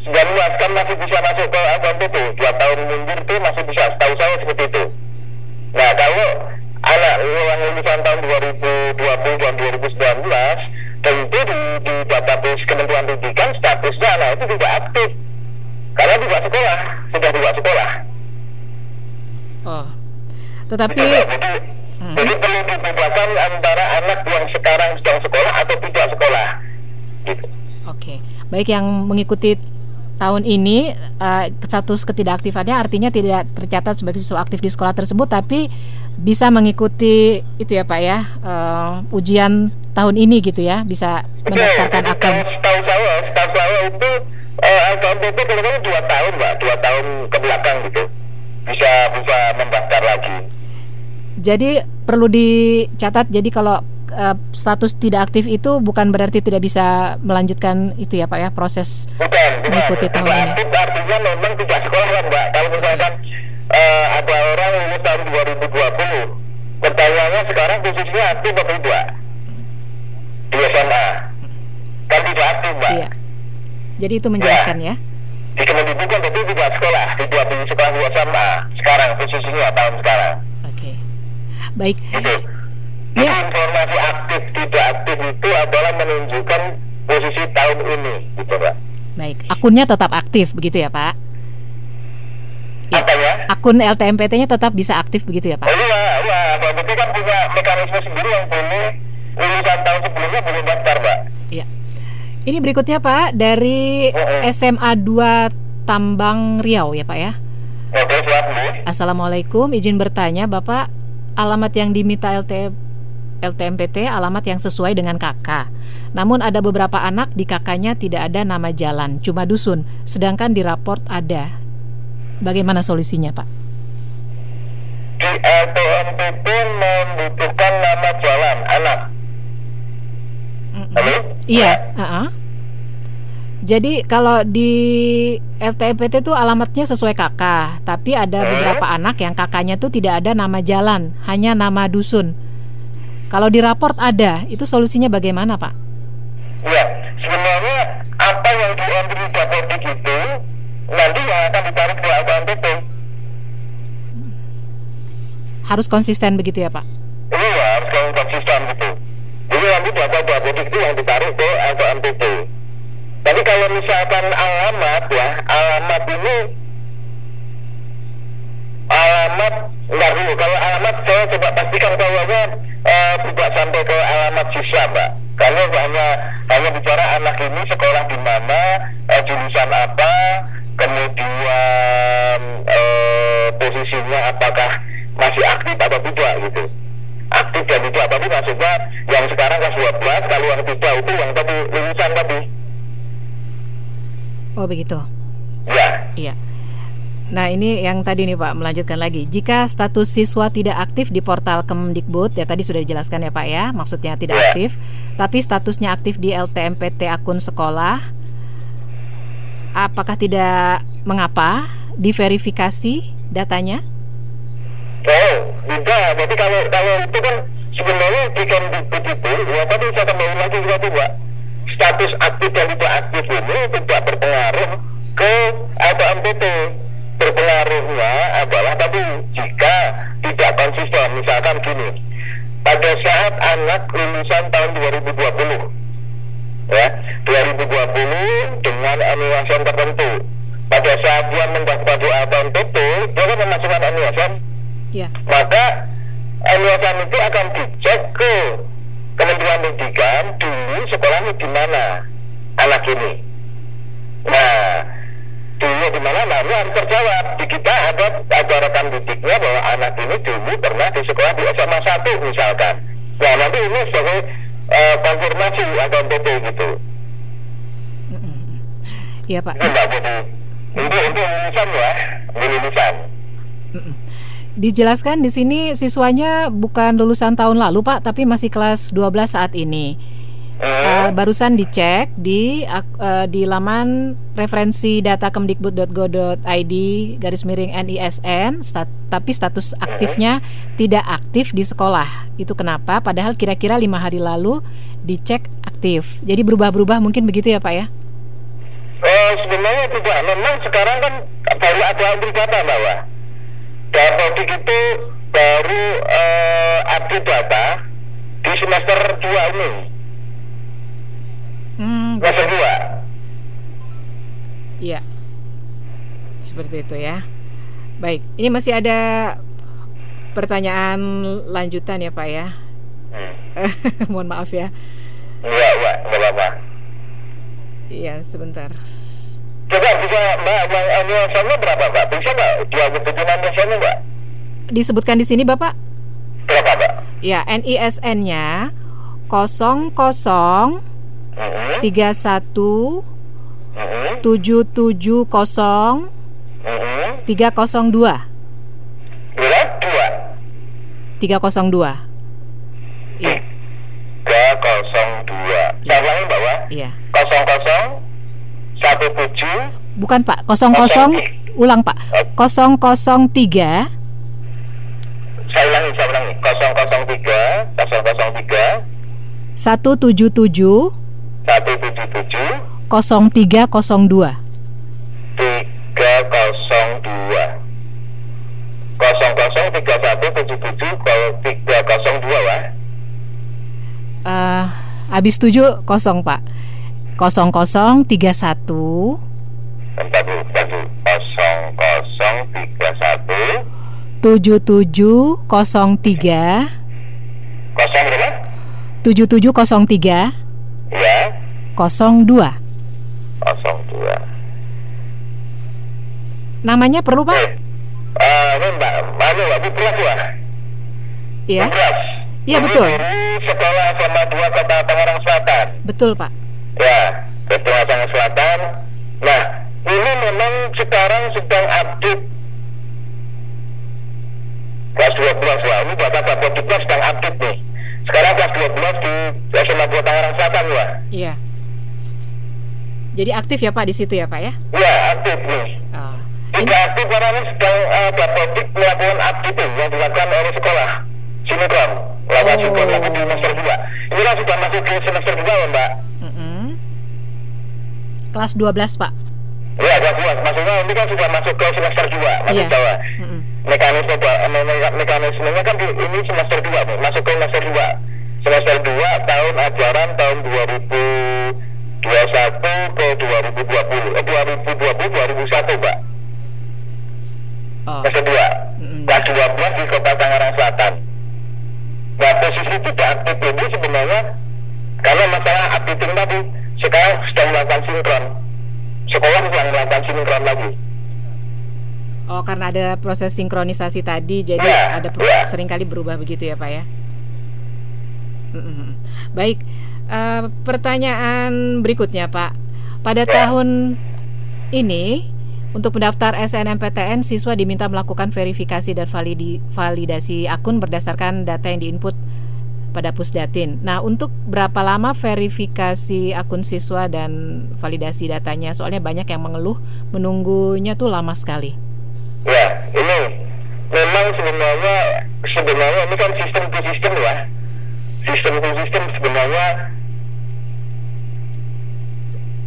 2019 kan masih bisa masuk ke LKMPT dua tahun mundur itu masih bisa. Setahu saya seperti itu. Nah kalau anak yang lulusan tahun 2020 dan 2019 tentu di, di database Kementerian Pendidikan statusnya anak itu tidak aktif. Karena tidak sekolah. Sudah tidak sekolah. Oh. Tetapi jadi, Hmm. jadi perlu dibedakan antara anak yang sekarang sedang sekolah atau tidak sekolah. Gitu. Oke, baik yang mengikuti tahun ini eh, status ketidakaktifannya artinya tidak tercatat sebagai siswa aktif di sekolah tersebut, tapi bisa mengikuti itu ya Pak ya eh, ujian tahun ini gitu ya, bisa mendaftarkan akun. kalau setahu saya, setahu saya itu eh, LKMPT kalau dua tahun mbak, dua tahun ke belakang gitu, bisa bisa mendaftar lagi. Jadi perlu dicatat. Jadi kalau eh, status tidak aktif itu bukan berarti tidak bisa melanjutkan itu ya Pak ya proses Bukan, bukan. Mengikuti tahun Tidak ini. artinya memang tidak sekolah kan mbak. Kalau misalkan eh, ada orang lulus tahun 2020, pertanyaannya sekarang posisinya aktif atau tidak? Di SMA. Kan tidak aktif mbak. Iya. Jadi itu menjelaskan ya. Di Kemendikbud kan berarti tidak sekolah, tidak di sekolah di SMA. Sekarang posisinya tahun sekarang. Oke. Baik. Gitu. Ya. informasi aktif tidak aktif itu adalah menunjukkan posisi tahun ini, gitu mbak. Baik. Akunnya tetap aktif begitu ya Pak? Ya. Apa ya? Akun LTMPT-nya tetap bisa aktif begitu ya Pak? Oh iya, iya. Pak kan punya mekanisme sendiri yang boleh lulusan tahun sebelumnya boleh daftar, Mbak. Iya. Ini berikutnya Pak dari Mm-mm. SMA 2 Tambang Riau ya Pak ya. Oke, siap, Bu. Assalamualaikum, izin bertanya Bapak, alamat yang diminta LT LTMPT alamat yang sesuai dengan kakak. Namun ada beberapa anak di kakaknya tidak ada nama jalan, cuma dusun, sedangkan di raport ada. Bagaimana solusinya, Pak? Di LTMPT membutuhkan nama jalan anak. Halo? Iya, uh-uh. Jadi kalau di LTMPT itu alamatnya sesuai kakak, tapi ada Hmm. beberapa anak yang kakaknya tuh tidak ada nama jalan, hanya nama dusun. Kalau di raport ada, itu solusinya bagaimana, Pak? Iya, sebenarnya apa yang diambil di Dapodik itu nanti yang akan ditarik ke LTMPT. Harus konsisten begitu ya, Pak? Iya, harus konsisten gitu. Jadi nanti data Dapodik itu yang ditarik ke LTMPT. Tapi kalau misalkan alamat ya, alamat ini alamat enggak dulu. Kalau alamat saya coba pastikan bahwa eh, tidak sampai ke alamat siswa, Mbak. Karena hanya hanya bicara anak ini sekolah di mana, eh, jurusan apa, kemudian eh, posisinya apakah masih aktif atau tidak gitu. Aktif dan tidak tapi maksudnya yang sekarang kelas 12, kalau yang tidak itu yang tadi lulusan tadi. Oh begitu. Ya. Iya. Nah ini yang tadi nih Pak melanjutkan lagi. Jika status siswa tidak aktif di portal Kemdikbud ya tadi sudah dijelaskan ya Pak ya, maksudnya tidak Ya. aktif, tapi statusnya aktif di LTMPT akun sekolah, apakah tidak mengapa diverifikasi datanya? Oh, tidak. Jadi kalau kalau itu kan sebenarnya di Kemdikbud itu, ya tadi saya kembali lagi juga tuh, Mbak. Status aktif dan tidak aktif ini tidak berpengaruh ke LTMPT. Berpengaruhnya adalah tadi jika tidak konsisten. Misalkan gini, pada saat anak lulusan tahun 2020, ya 2020 dengan anniversary tertentu. Pada saat dia mendaftar di LTMPT, dia kan memasukkan anniversary Ya. maka LSM itu akan dicek ke Kementerian Pendidikan dulu sekolahnya di mana anak ini. Nah, dulu di mana nah, ini harus terjawab. Di kita ada ada rekan didiknya bahwa anak ini dulu pernah di sekolah di SMA 1 misalkan. Nah, nanti ini sebagai eh, konfirmasi atau PP gitu. Iya Pak. Itu Mbak Budi. Untuk untuk lulusan ya, lulusan. Dijelaskan di sini siswanya bukan lulusan tahun lalu Pak, tapi masih kelas 12 saat ini. Uh, barusan dicek di uh, di laman referensi data kemdikbud.go.id garis miring NISN stat- tapi status aktifnya tidak aktif di sekolah. Itu kenapa? Padahal kira-kira lima hari lalu dicek aktif. Jadi berubah-berubah mungkin begitu ya Pak ya? Eh, sebenarnya tidak. Memang sekarang kan baru ada data bahwa Dapodik itu baru eh, update data di semester 2 ini. Hmm, Semester 2. Iya seperti itu ya baik ini masih ada pertanyaan lanjutan ya Pak ya Hmm. mohon maaf ya Iya, Mbak, nggak apa-apa. iya sebentar Coba bisa Mbak, yang anniversary berapa Mbak? Bisa nggak dia nyebutin anniversary Mbak? disebutkan di sini Bapak Berapa Mbak? Ya, NISN-nya 00 Hmm, 31 hmm, 770 hmm. 302 Berapa? Dua. 302 Iya, 302. Saya ulangi Mbak, Wak. iya. 00 17 Bukan Pak, 00 Ulang Pak. 003 saya ulangi, saya ulangi. 003 003 177 177 0302 302 003177 kalau 302 ya Eh, Habis 7 kosong Pak. 0031 bentar dulu, bentar dulu 0031 7703 kosong berapa? 7703 ya 02 02 Namanya perlu Pak? eh eh, ini mbak mbak Bu Beras ya? Iya, Iya, betul. Sekolah SMA 2 Kota Tangerang Selatan betul Pak Ya, Ketua Tangerang Selatan. Nah, ini memang sekarang sedang update kelas 12 lah. Ini data data kita sedang update nih. Sekarang kelas 12 di SMA 2 Tangerang Selatan ya. Iya Jadi aktif ya Pak di situ ya Pak ya? Ya, aktif nih. Oh. Tidak aktif karena ini sedang uh, Dapodik melakukan updating yang dilakukan oleh sekolah. Sinkron, melakukan Oh. sinkron lagi di semester 2. Ini kan sudah masuk ke semester 2 ya, Mbak. Mm-mm. Kelas 12 Pak Ya, kelas 2. Maksudnya ini kan sudah masuk ke semester 2, maksud Iya. saya. Mm-mm. mekanisme me- me- mekanismenya kan di, ini semester 2 nih, masuk ke semester 2 semester 2 tahun ajaran tahun 2021 ke 2020 eh, 2020 2001 Mbak Oh. semester 2 Mm-mm. kelas 12 di kota Tangerang Selatan nah posisi tidak aktif ini sebenarnya karena masalah updating tadi sekarang sedang melakukan sinkron sekolah sedang melakukan sinkron lagi Oh karena ada proses sinkronisasi tadi jadi Ya, ada ya. sering kali berubah begitu ya Pak ya. Mm-mm. Baik, Eh, pertanyaan berikutnya Pak. Pada Ya. tahun ini untuk mendaftar SNMPTN siswa diminta melakukan verifikasi dan validi, validasi akun berdasarkan data yang diinput pada Pusdatin. Nah, untuk berapa lama verifikasi akun siswa dan validasi datanya? Soalnya banyak yang mengeluh menunggunya tuh lama sekali. Ya, ini memang sebenarnya sebenarnya ini kan sistem to sistem ya. Sistem to sistem sebenarnya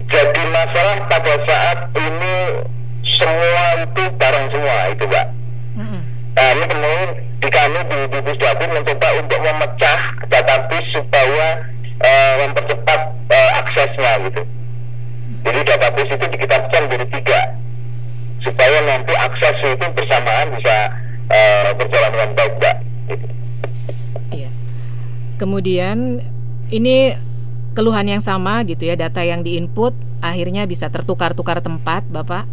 jadi masalah pada saat ini semua itu barang semua itu, Pak. Nah, ini kemudian di kami di, di Pusdatin mencoba untuk memecah database supaya eh, mempercepat eh, aksesnya gitu. Jadi database itu kita pecah menjadi tiga supaya nanti akses itu bersamaan bisa eh, berjalan dengan baik, Mbak. Gitu. Iya. Kemudian ini keluhan yang sama gitu ya, data yang diinput akhirnya bisa tertukar-tukar tempat, Bapak.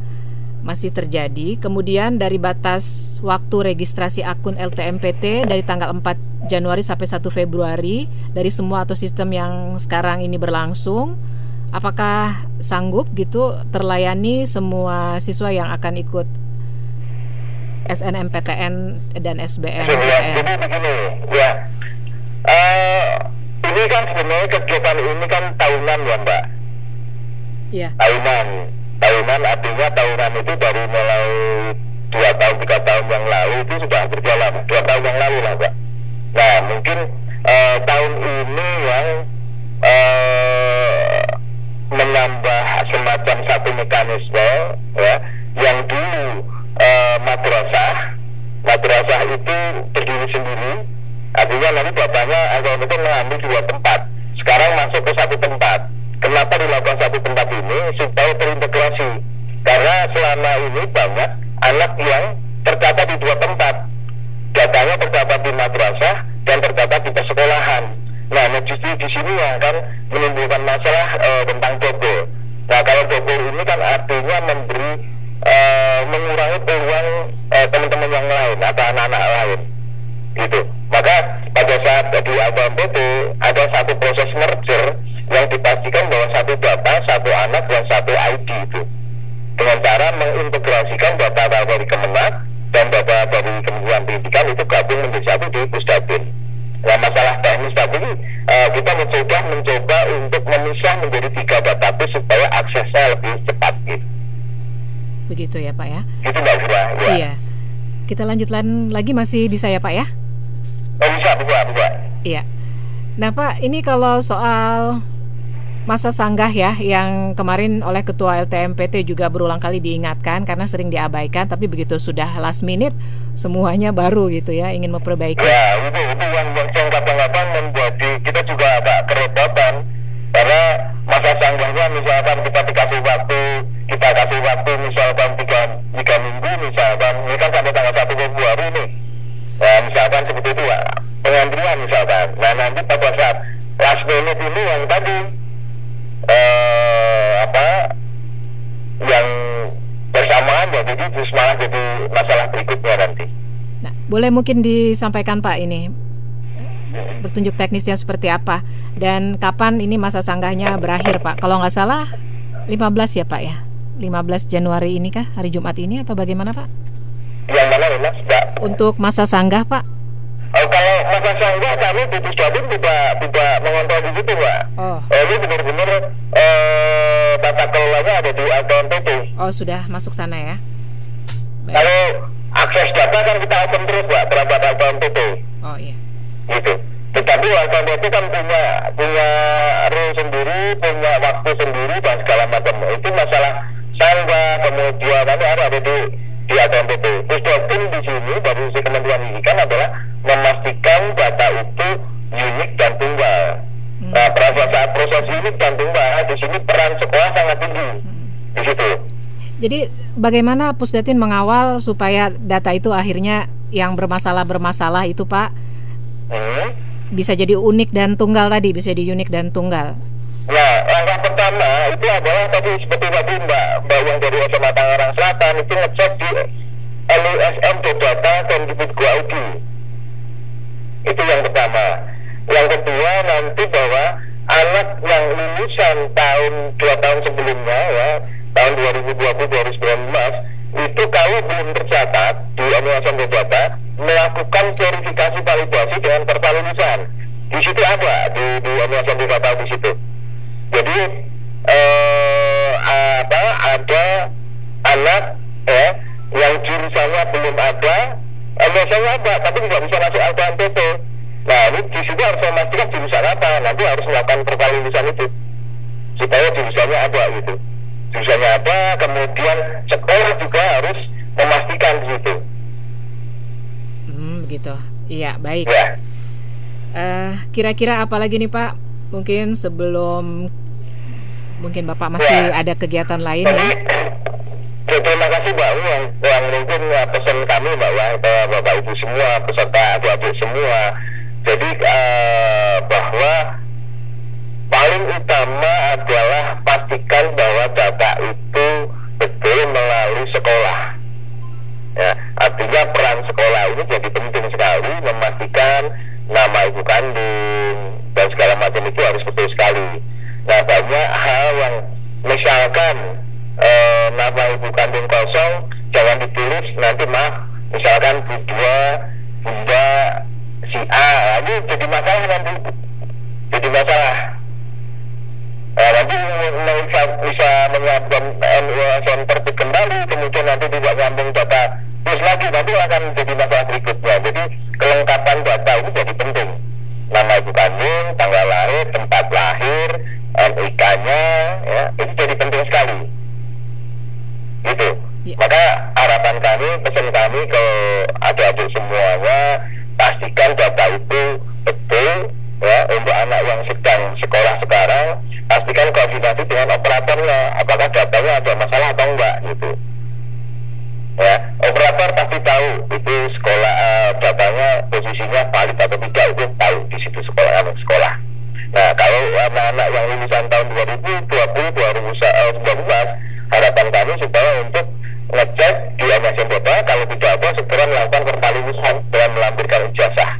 Masih terjadi. Kemudian dari batas waktu registrasi akun LTMPT dari tanggal 4 Januari sampai 1 Februari dari semua atau sistem yang sekarang ini berlangsung, apakah sanggup gitu terlayani semua siswa yang akan ikut SNMPTN dan SBM jadi begini, ya. Eh, ini kan sebenarnya kegiatan ini kan tahunan ya, Mbak. Iya. tahunan tahunan artinya tahunan itu dari mulai dua tahun tiga tahun yang lalu itu sudah berjalan dua tahun yang lalu lah pak nah mungkin eh, tahun ini yang eh, menambah semacam satu mekanisme ya yang dulu eh, madrasah madrasah itu berdiri artinya nanti datanya agak itu mengambil dua tempat sekarang masuk ke satu tempat Kenapa dilakukan satu tempat ini supaya terintegrasi? Karena selama ini banyak anak yang tercatat di dua tempat. Datanya tercatat di madrasah dan tercatat di persekolahan. Nah, justru di sini yang akan menimbulkan masalah eh, tentang double. Nah, kalau double ini kan artinya memberi eh, mengurangi peluang eh, teman-teman yang lain atau anak-anak lain gitu. Maka pada saat di ABMPT ada satu proses merger yang dipastikan bahwa satu data, satu anak dan satu ID itu dengan cara mengintegrasikan data dari Kemenak dan data dari Kementerian Pendidikan itu gabung menjadi satu di Pusdatin. Nah masalah teknis tadi eh, kita mencoba mencoba untuk memisah menjadi tiga database supaya aksesnya lebih cepat gitu. Begitu ya Pak ya. Gitu Mbak Fira. Ya. Iya. Lanjutkan lagi masih bisa ya Pak ya? Oh, bisa, bisa, bisa. Iya. Nah Pak, ini kalau soal masa sanggah ya yang kemarin oleh ketua LTMPT juga berulang kali diingatkan karena sering diabaikan tapi begitu sudah last minute semuanya baru gitu ya ingin memperbaiki. Ya, itu itu yang yang yang kadang-kadang menjadi kita juga agak kerepotan karena masa sanggahnya misalkan kita dikasih waktu kita kasih waktu misalkan tiga, tiga minggu misalkan ini kan sampai tanggal satu Februari nih nah misalkan seperti itu ya pengantrian misalkan nah nanti pada saat last minute ini yang tadi eh apa yang bersamaan ya jadi terus malah jadi masalah berikutnya nanti Nah, boleh mungkin disampaikan Pak ini bertunjuk teknisnya seperti apa dan kapan ini masa sanggahnya berakhir Pak? Kalau nggak salah 15 ya Pak ya? 15 Januari ini kah hari Jumat ini atau bagaimana Pak? yang mana ya mas Mbak? Untuk masa sanggah Pak? Oh, kalau masa sanggah kami di Pusdatin tidak tidak mengontrol di situ, Pak. Oh, Eh, ini benar-benar eh, tata kelolanya ada di ATMPT. oh sudah masuk sana ya? Baik. Kalau akses data kan kita open terus, Pak, terhadap ATMPT. Oh iya. Gitu. Tetapi ATMPT kan punya punya rule sendiri, punya waktu sendiri dan segala macam. Itu masalah sanggah, kemudian nanti ada di ATMPT. Pusdatin di sini dari sisi Kementerian Pendidikan adalah memastikan data itu unik dan tunggal. Nah, pada saat proses unik dan tunggal, di sini peran sekolah sangat tinggi. Di situ. Jadi bagaimana Pusdatin mengawal supaya data itu akhirnya yang bermasalah-bermasalah itu Pak Hmm. bisa jadi unik dan tunggal tadi, bisa jadi unik dan tunggal. Nah, langkah pertama itu adalah tadi seperti tadi Mbak, Mbak yang dari SMA Tangerang Selatan itu ngecek di LUSM.data dan di Bitgo ID. Itu yang pertama. Yang kedua nanti bahwa anak yang lulusan tahun dua tahun sebelumnya ya tahun 2020 kalau belum tercatat di MUSN Data melakukan verifikasi validasi dengan portal. Di situ ada di di MUSN Data di situ. Jadi eh, apa ada anak ya yang jurusannya belum ada, MUSN ada tapi tidak bisa masuk LKMPT. Nah ini di situ harus memastikan jurusan apa. Nanti harus melakukan lulusan itu supaya jurusannya ada gitu. Jurusannya ada, kemudian sekolah juga harus memastikan di situ. Hmm, begitu. Iya, baik. Ya. Eh, kira-kira apa lagi nih Pak? Mungkin sebelum mungkin Bapak masih Ya. ada kegiatan lain Jadi, ya? ya, terima kasih Mbak yang, yang mungkin ya, pesan kami Mbak Wi ke Bapak Ibu semua, peserta adik-adik semua. Jadi eh, bahwa paling utama adalah pastikan bahwa data itu betul melalui sekolah. Ya, artinya peran sekolah ini jadi penting sekali memastikan nama ibu kandung dan segala macam itu harus betul sekali. Nah banyak hal yang misalkan eh, nama ibu kandung kosong jangan ditulis nanti mah misalkan bunda bunda si A Nah, jadi masalah nanti jadi masalah Eh, nanti bisa, bisa menyiapkan NUSN terbit kembali kemudian nanti tidak nyambung data terus lagi nanti akan jadi masalah berikutnya. Jadi kelengkapan data itu jadi penting. Nama ibu kandung tanggal lahir tempat lahir NIK-nya ya itu jadi penting sekali. Gitu. Ya. maka harapan kami pesan kami ke adik-adik semuanya pastikan data itu betul ya untuk anak yang sedang sekolah sekarang pastikan koordinasi dengan operatornya apakah datanya ada masalah atau enggak gitu. Ya operator pasti tahu itu sekolah eh, datanya posisinya valid atau tidak itu tahu di situ sekolah anak sekolah. Nah kalau anak-anak yang lulusan tahun 2020 2019 harapan kami supaya untuk ngecek di MSN Data kalau tidak ada segera melakukan perpalulusan dan melampirkan ijazah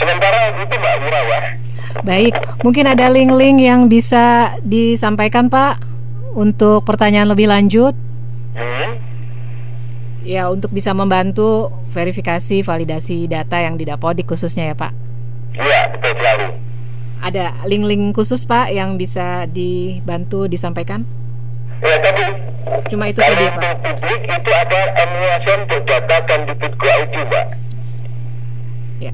sementara itu Mbak Mira ya Baik, mungkin ada link-link yang bisa disampaikan Pak untuk pertanyaan lebih lanjut. hmm? Ya, untuk bisa membantu verifikasi validasi data yang didapodik khususnya ya Pak. iya betul sekali Ada link-link khusus Pak yang bisa dibantu disampaikan? ya tadi Cuma itu tadi Pak. publik itu ada MUSN data dan ID, Mbak. Ya.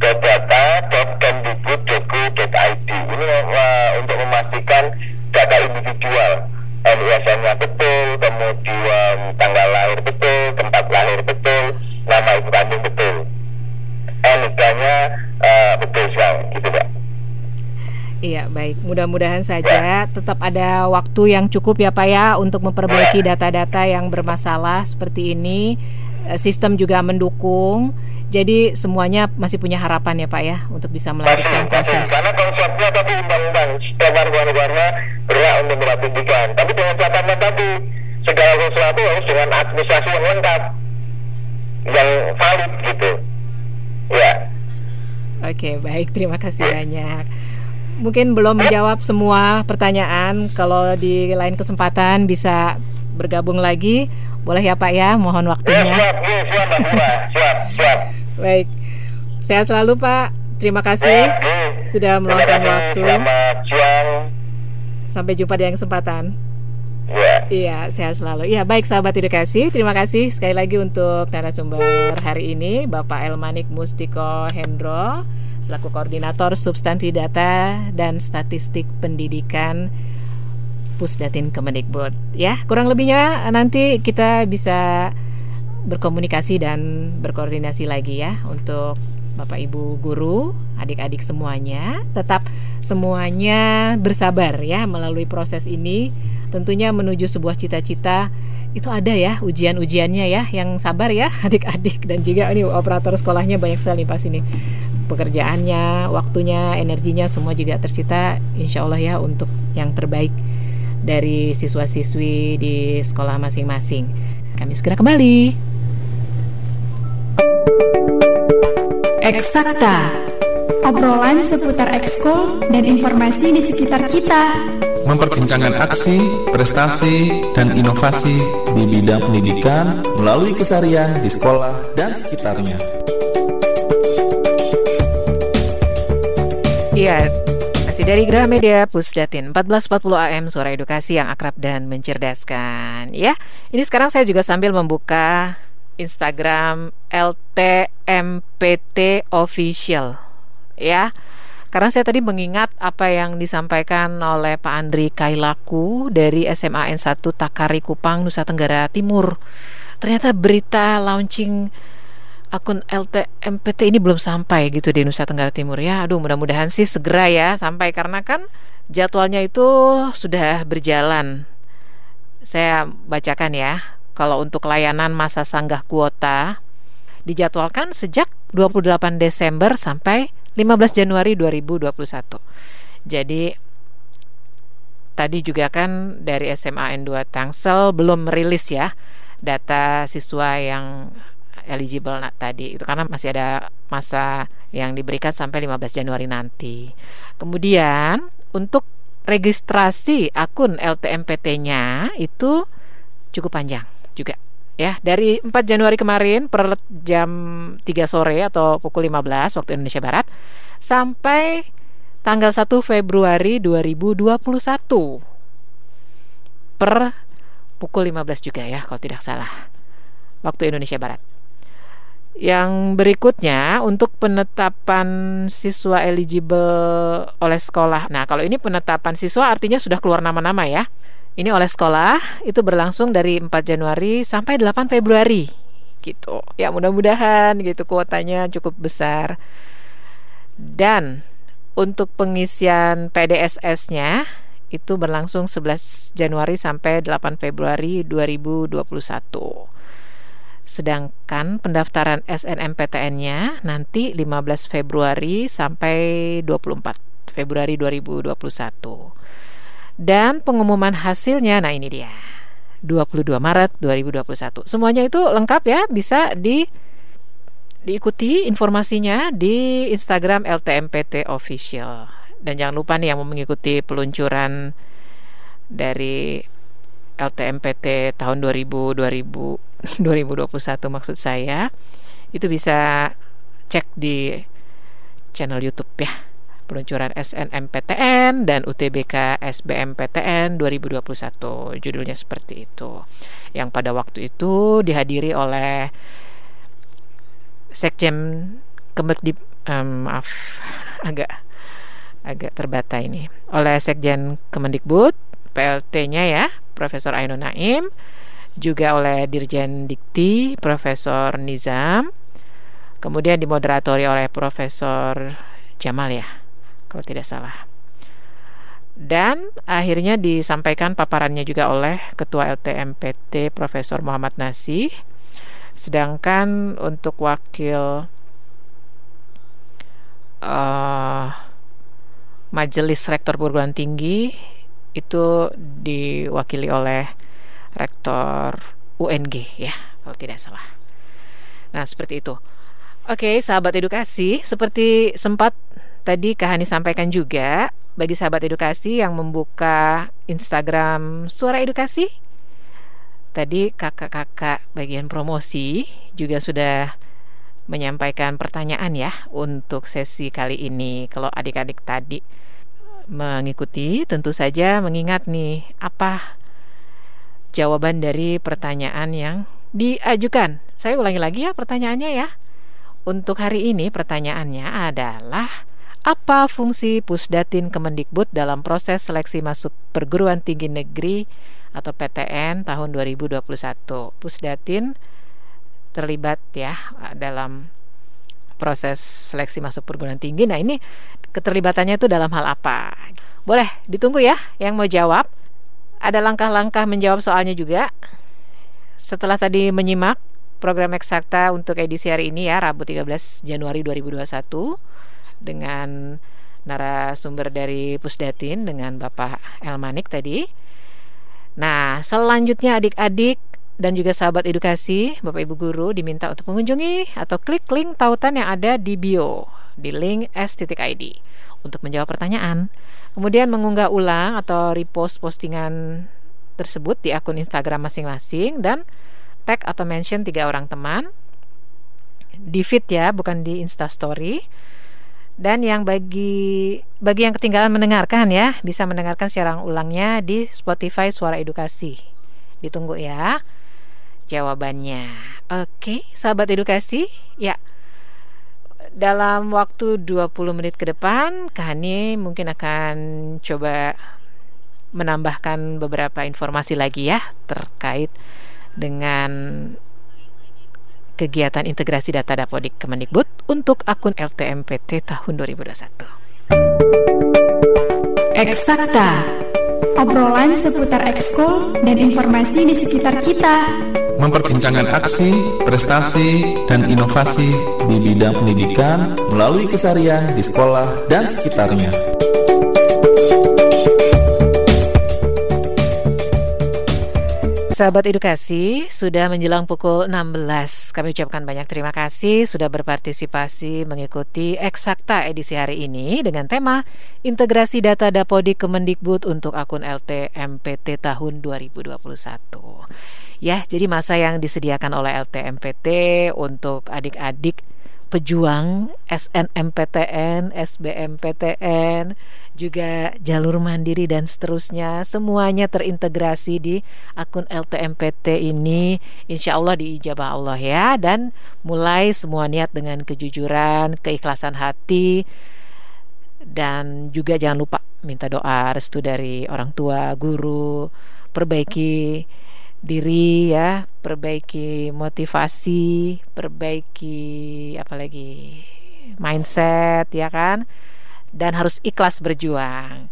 data.kemdikbud.go.id ini uh, untuk memastikan data individual MUSN-nya betul, kemudian tanggal lahir betul, tempat lahir betul, nama ibu kandung betul, NIK-nya uh, betul sekali, gitu, Mbak. Iya, baik. Mudah-mudahan saja tetap ada waktu yang cukup ya Pak ya untuk memperbaiki data-data yang bermasalah seperti ini. Eh, Sistem juga mendukung. Jadi semuanya masih punya harapan ya Pak ya untuk bisa melanjutkan proses. Karena konsepnya tadi undang-undang setiap warga-negara berhak untuk meratifikan. Tapi dengan catatan tadi segala sesuatu harus dengan administrasi yang lengkap, yang valid gitu. Ya, Oke, baik. Terima kasih banyak. Mungkin belum menjawab semua pertanyaan. Kalau di lain kesempatan bisa bergabung lagi, boleh ya Pak ya. Mohon ya waktunya. siap, ya, siap, Mbak Mira. siap, siap. Baik. Sehat selalu Pak. Terima kasih Ya, sudah meluangkan waktu. Selamat siang. Sampai jumpa di lain kesempatan. Ya. Iya, sehat selalu. Iya, baik sahabat edukasi. Terima kasih sekali lagi untuk narasumber hari ini, Bapak Elmanik Mustiko Hendro, selaku koordinator substansi data dan statistik pendidikan Pusdatin Kemendikbud. Ya, kurang lebihnya nanti kita bisa berkomunikasi dan berkoordinasi lagi ya untuk Bapak Ibu guru, adik-adik semuanya, tetap semuanya bersabar ya melalui proses ini. Tentunya menuju sebuah cita-cita itu ada ya ujian-ujiannya ya yang sabar ya adik-adik dan juga ini operator sekolahnya banyak sekali pas ini pekerjaannya, waktunya, energinya semua juga tersita insya Allah ya untuk yang terbaik dari siswa-siswi di sekolah masing-masing. Kami segera kembali. Eksakta. Obrolan seputar ekskul dan informasi di sekitar kita. memperbincangkan aksi, prestasi, dan inovasi di bidang pendidikan melalui kesarian di sekolah dan sekitarnya. Iya, masih dari Gramedia Pusdatin 1440 AM Suara Edukasi yang akrab dan mencerdaskan Ya, ini sekarang saya juga sambil membuka Instagram LTMPT Official Ya, karena saya tadi mengingat apa yang disampaikan oleh Pak Andri Kailaku dari SMA N1 Takari Kupang, Nusa Tenggara Timur. Ternyata berita launching akun LTMPT ini belum sampai gitu di Nusa Tenggara Timur ya. Aduh, mudah-mudahan sih segera ya sampai karena kan jadwalnya itu sudah berjalan. Saya bacakan ya. Kalau untuk layanan masa sanggah kuota dijadwalkan sejak 28 Desember sampai 15 Januari 2021. Jadi tadi juga kan dari SMA N2 Tangsel belum merilis ya data siswa yang eligible nah, tadi itu karena masih ada masa yang diberikan sampai 15 Januari nanti. Kemudian untuk registrasi akun LTMPT-nya itu cukup panjang juga ya dari 4 Januari kemarin per jam 3 sore atau pukul 15 waktu Indonesia Barat sampai tanggal 1 Februari 2021 per pukul 15 juga ya kalau tidak salah waktu Indonesia Barat. Yang berikutnya untuk penetapan siswa eligible oleh sekolah. Nah, kalau ini penetapan siswa artinya sudah keluar nama-nama ya. Ini oleh sekolah itu berlangsung dari 4 Januari sampai 8 Februari gitu. Ya mudah-mudahan gitu kuotanya cukup besar. Dan untuk pengisian PDSS-nya itu berlangsung 11 Januari sampai 8 Februari 2021. Sedangkan pendaftaran SNMPTN-nya nanti 15 Februari sampai 24 Februari 2021. Dan pengumuman hasilnya nah ini dia. 22 Maret 2021. Semuanya itu lengkap ya, bisa di diikuti informasinya di Instagram LTMPT Official. Dan jangan lupa nih yang mau mengikuti peluncuran dari LTMPT tahun 2000 2000 2021 maksud saya itu bisa cek di channel YouTube ya peluncuran SNMPTN dan UTBK SBMPTN 2021 judulnya seperti itu. Yang pada waktu itu dihadiri oleh Sekjen Kemerdip um, maaf agak agak terbata ini. Oleh Sekjen Kemendikbud PLT-nya ya Profesor Ainun Naim. Juga oleh Dirjen Dikti Profesor Nizam. Kemudian dimoderatori oleh Profesor Jamal ya kalau tidak salah. Dan akhirnya disampaikan paparannya juga oleh Ketua LTMPT Profesor Muhammad Nasih. Sedangkan untuk wakil uh, Majelis Rektor Perguruan Tinggi itu diwakili oleh Rektor UNG ya, kalau tidak salah. Nah, seperti itu. Oke, sahabat edukasi, seperti sempat tadi Kak Hani sampaikan juga bagi sahabat edukasi yang membuka Instagram Suara Edukasi. Tadi kakak-kakak bagian promosi juga sudah menyampaikan pertanyaan ya untuk sesi kali ini. Kalau adik-adik tadi mengikuti, tentu saja mengingat nih apa jawaban dari pertanyaan yang diajukan. Saya ulangi lagi ya pertanyaannya ya. Untuk hari ini pertanyaannya adalah apa fungsi Pusdatin Kemendikbud dalam proses seleksi masuk perguruan tinggi negeri atau PTN tahun 2021? Pusdatin terlibat ya dalam proses seleksi masuk perguruan tinggi. Nah, ini keterlibatannya itu dalam hal apa? Boleh ditunggu ya yang mau jawab. Ada langkah-langkah menjawab soalnya juga. Setelah tadi menyimak program eksakta untuk edisi hari ini ya, Rabu 13 Januari 2021 dengan narasumber dari Pusdatin dengan Bapak Elmanik tadi. Nah, selanjutnya adik-adik dan juga sahabat edukasi, Bapak Ibu guru diminta untuk mengunjungi atau klik link tautan yang ada di bio di link s.id untuk menjawab pertanyaan. Kemudian mengunggah ulang atau repost postingan tersebut di akun Instagram masing-masing dan tag atau mention tiga orang teman di feed ya, bukan di Insta Story. Dan yang bagi bagi yang ketinggalan mendengarkan ya, bisa mendengarkan siaran ulangnya di Spotify Suara Edukasi. Ditunggu ya jawabannya. Oke, sahabat edukasi, ya. Dalam waktu 20 menit ke depan, Kahani mungkin akan coba menambahkan beberapa informasi lagi ya terkait dengan kegiatan integrasi data Dapodik Kemendikbud untuk akun LTMPT tahun 2021. Eksakta obrolan seputar ekskul dan informasi di sekitar kita. Memperbincangkan aksi, prestasi, dan inovasi di bidang pendidikan melalui kesarian di sekolah dan sekitarnya. Sahabat edukasi, sudah menjelang pukul 16. Kami ucapkan banyak terima kasih sudah berpartisipasi mengikuti Eksakta edisi hari ini dengan tema Integrasi Data Dapodik Kemendikbud untuk akun LTMPT tahun 2021. Ya, jadi masa yang disediakan oleh LTMPT untuk adik-adik pejuang SNMPTN, SBMPTN, juga jalur mandiri dan seterusnya. Semuanya terintegrasi di akun LTMPT ini. Insya Allah diijabah Allah ya. Dan mulai semua niat dengan kejujuran, keikhlasan hati. Dan juga jangan lupa minta doa restu dari orang tua, guru, perbaiki diri ya, perbaiki motivasi, perbaiki apalagi mindset ya kan. Dan harus ikhlas berjuang.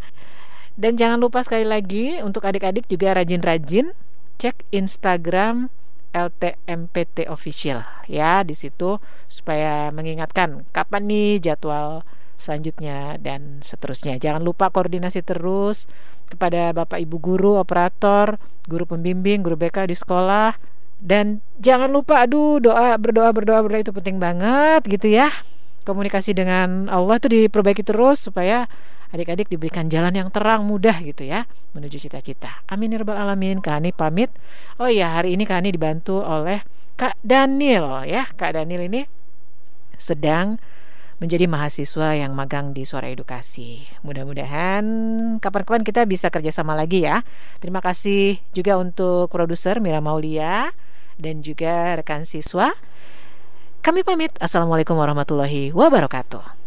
Dan jangan lupa sekali lagi untuk adik-adik juga rajin-rajin cek Instagram LTMPT official ya di situ supaya mengingatkan kapan nih jadwal selanjutnya dan seterusnya. Jangan lupa koordinasi terus kepada Bapak Ibu guru, operator, guru pembimbing, guru BK di sekolah dan jangan lupa aduh doa berdoa berdoa berdoa itu penting banget gitu ya. Komunikasi dengan Allah itu diperbaiki terus supaya adik-adik diberikan jalan yang terang mudah gitu ya menuju cita-cita. Amin ya rabbal alamin. Kani pamit. Oh iya, hari ini Kani dibantu oleh Kak Daniel ya. Kak Daniel ini sedang menjadi mahasiswa yang magang di Suara Edukasi. Mudah-mudahan kapan-kapan kita bisa kerjasama lagi ya. Terima kasih juga untuk produser Mira Maulia dan juga rekan siswa. Kami pamit. Assalamualaikum warahmatullahi wabarakatuh.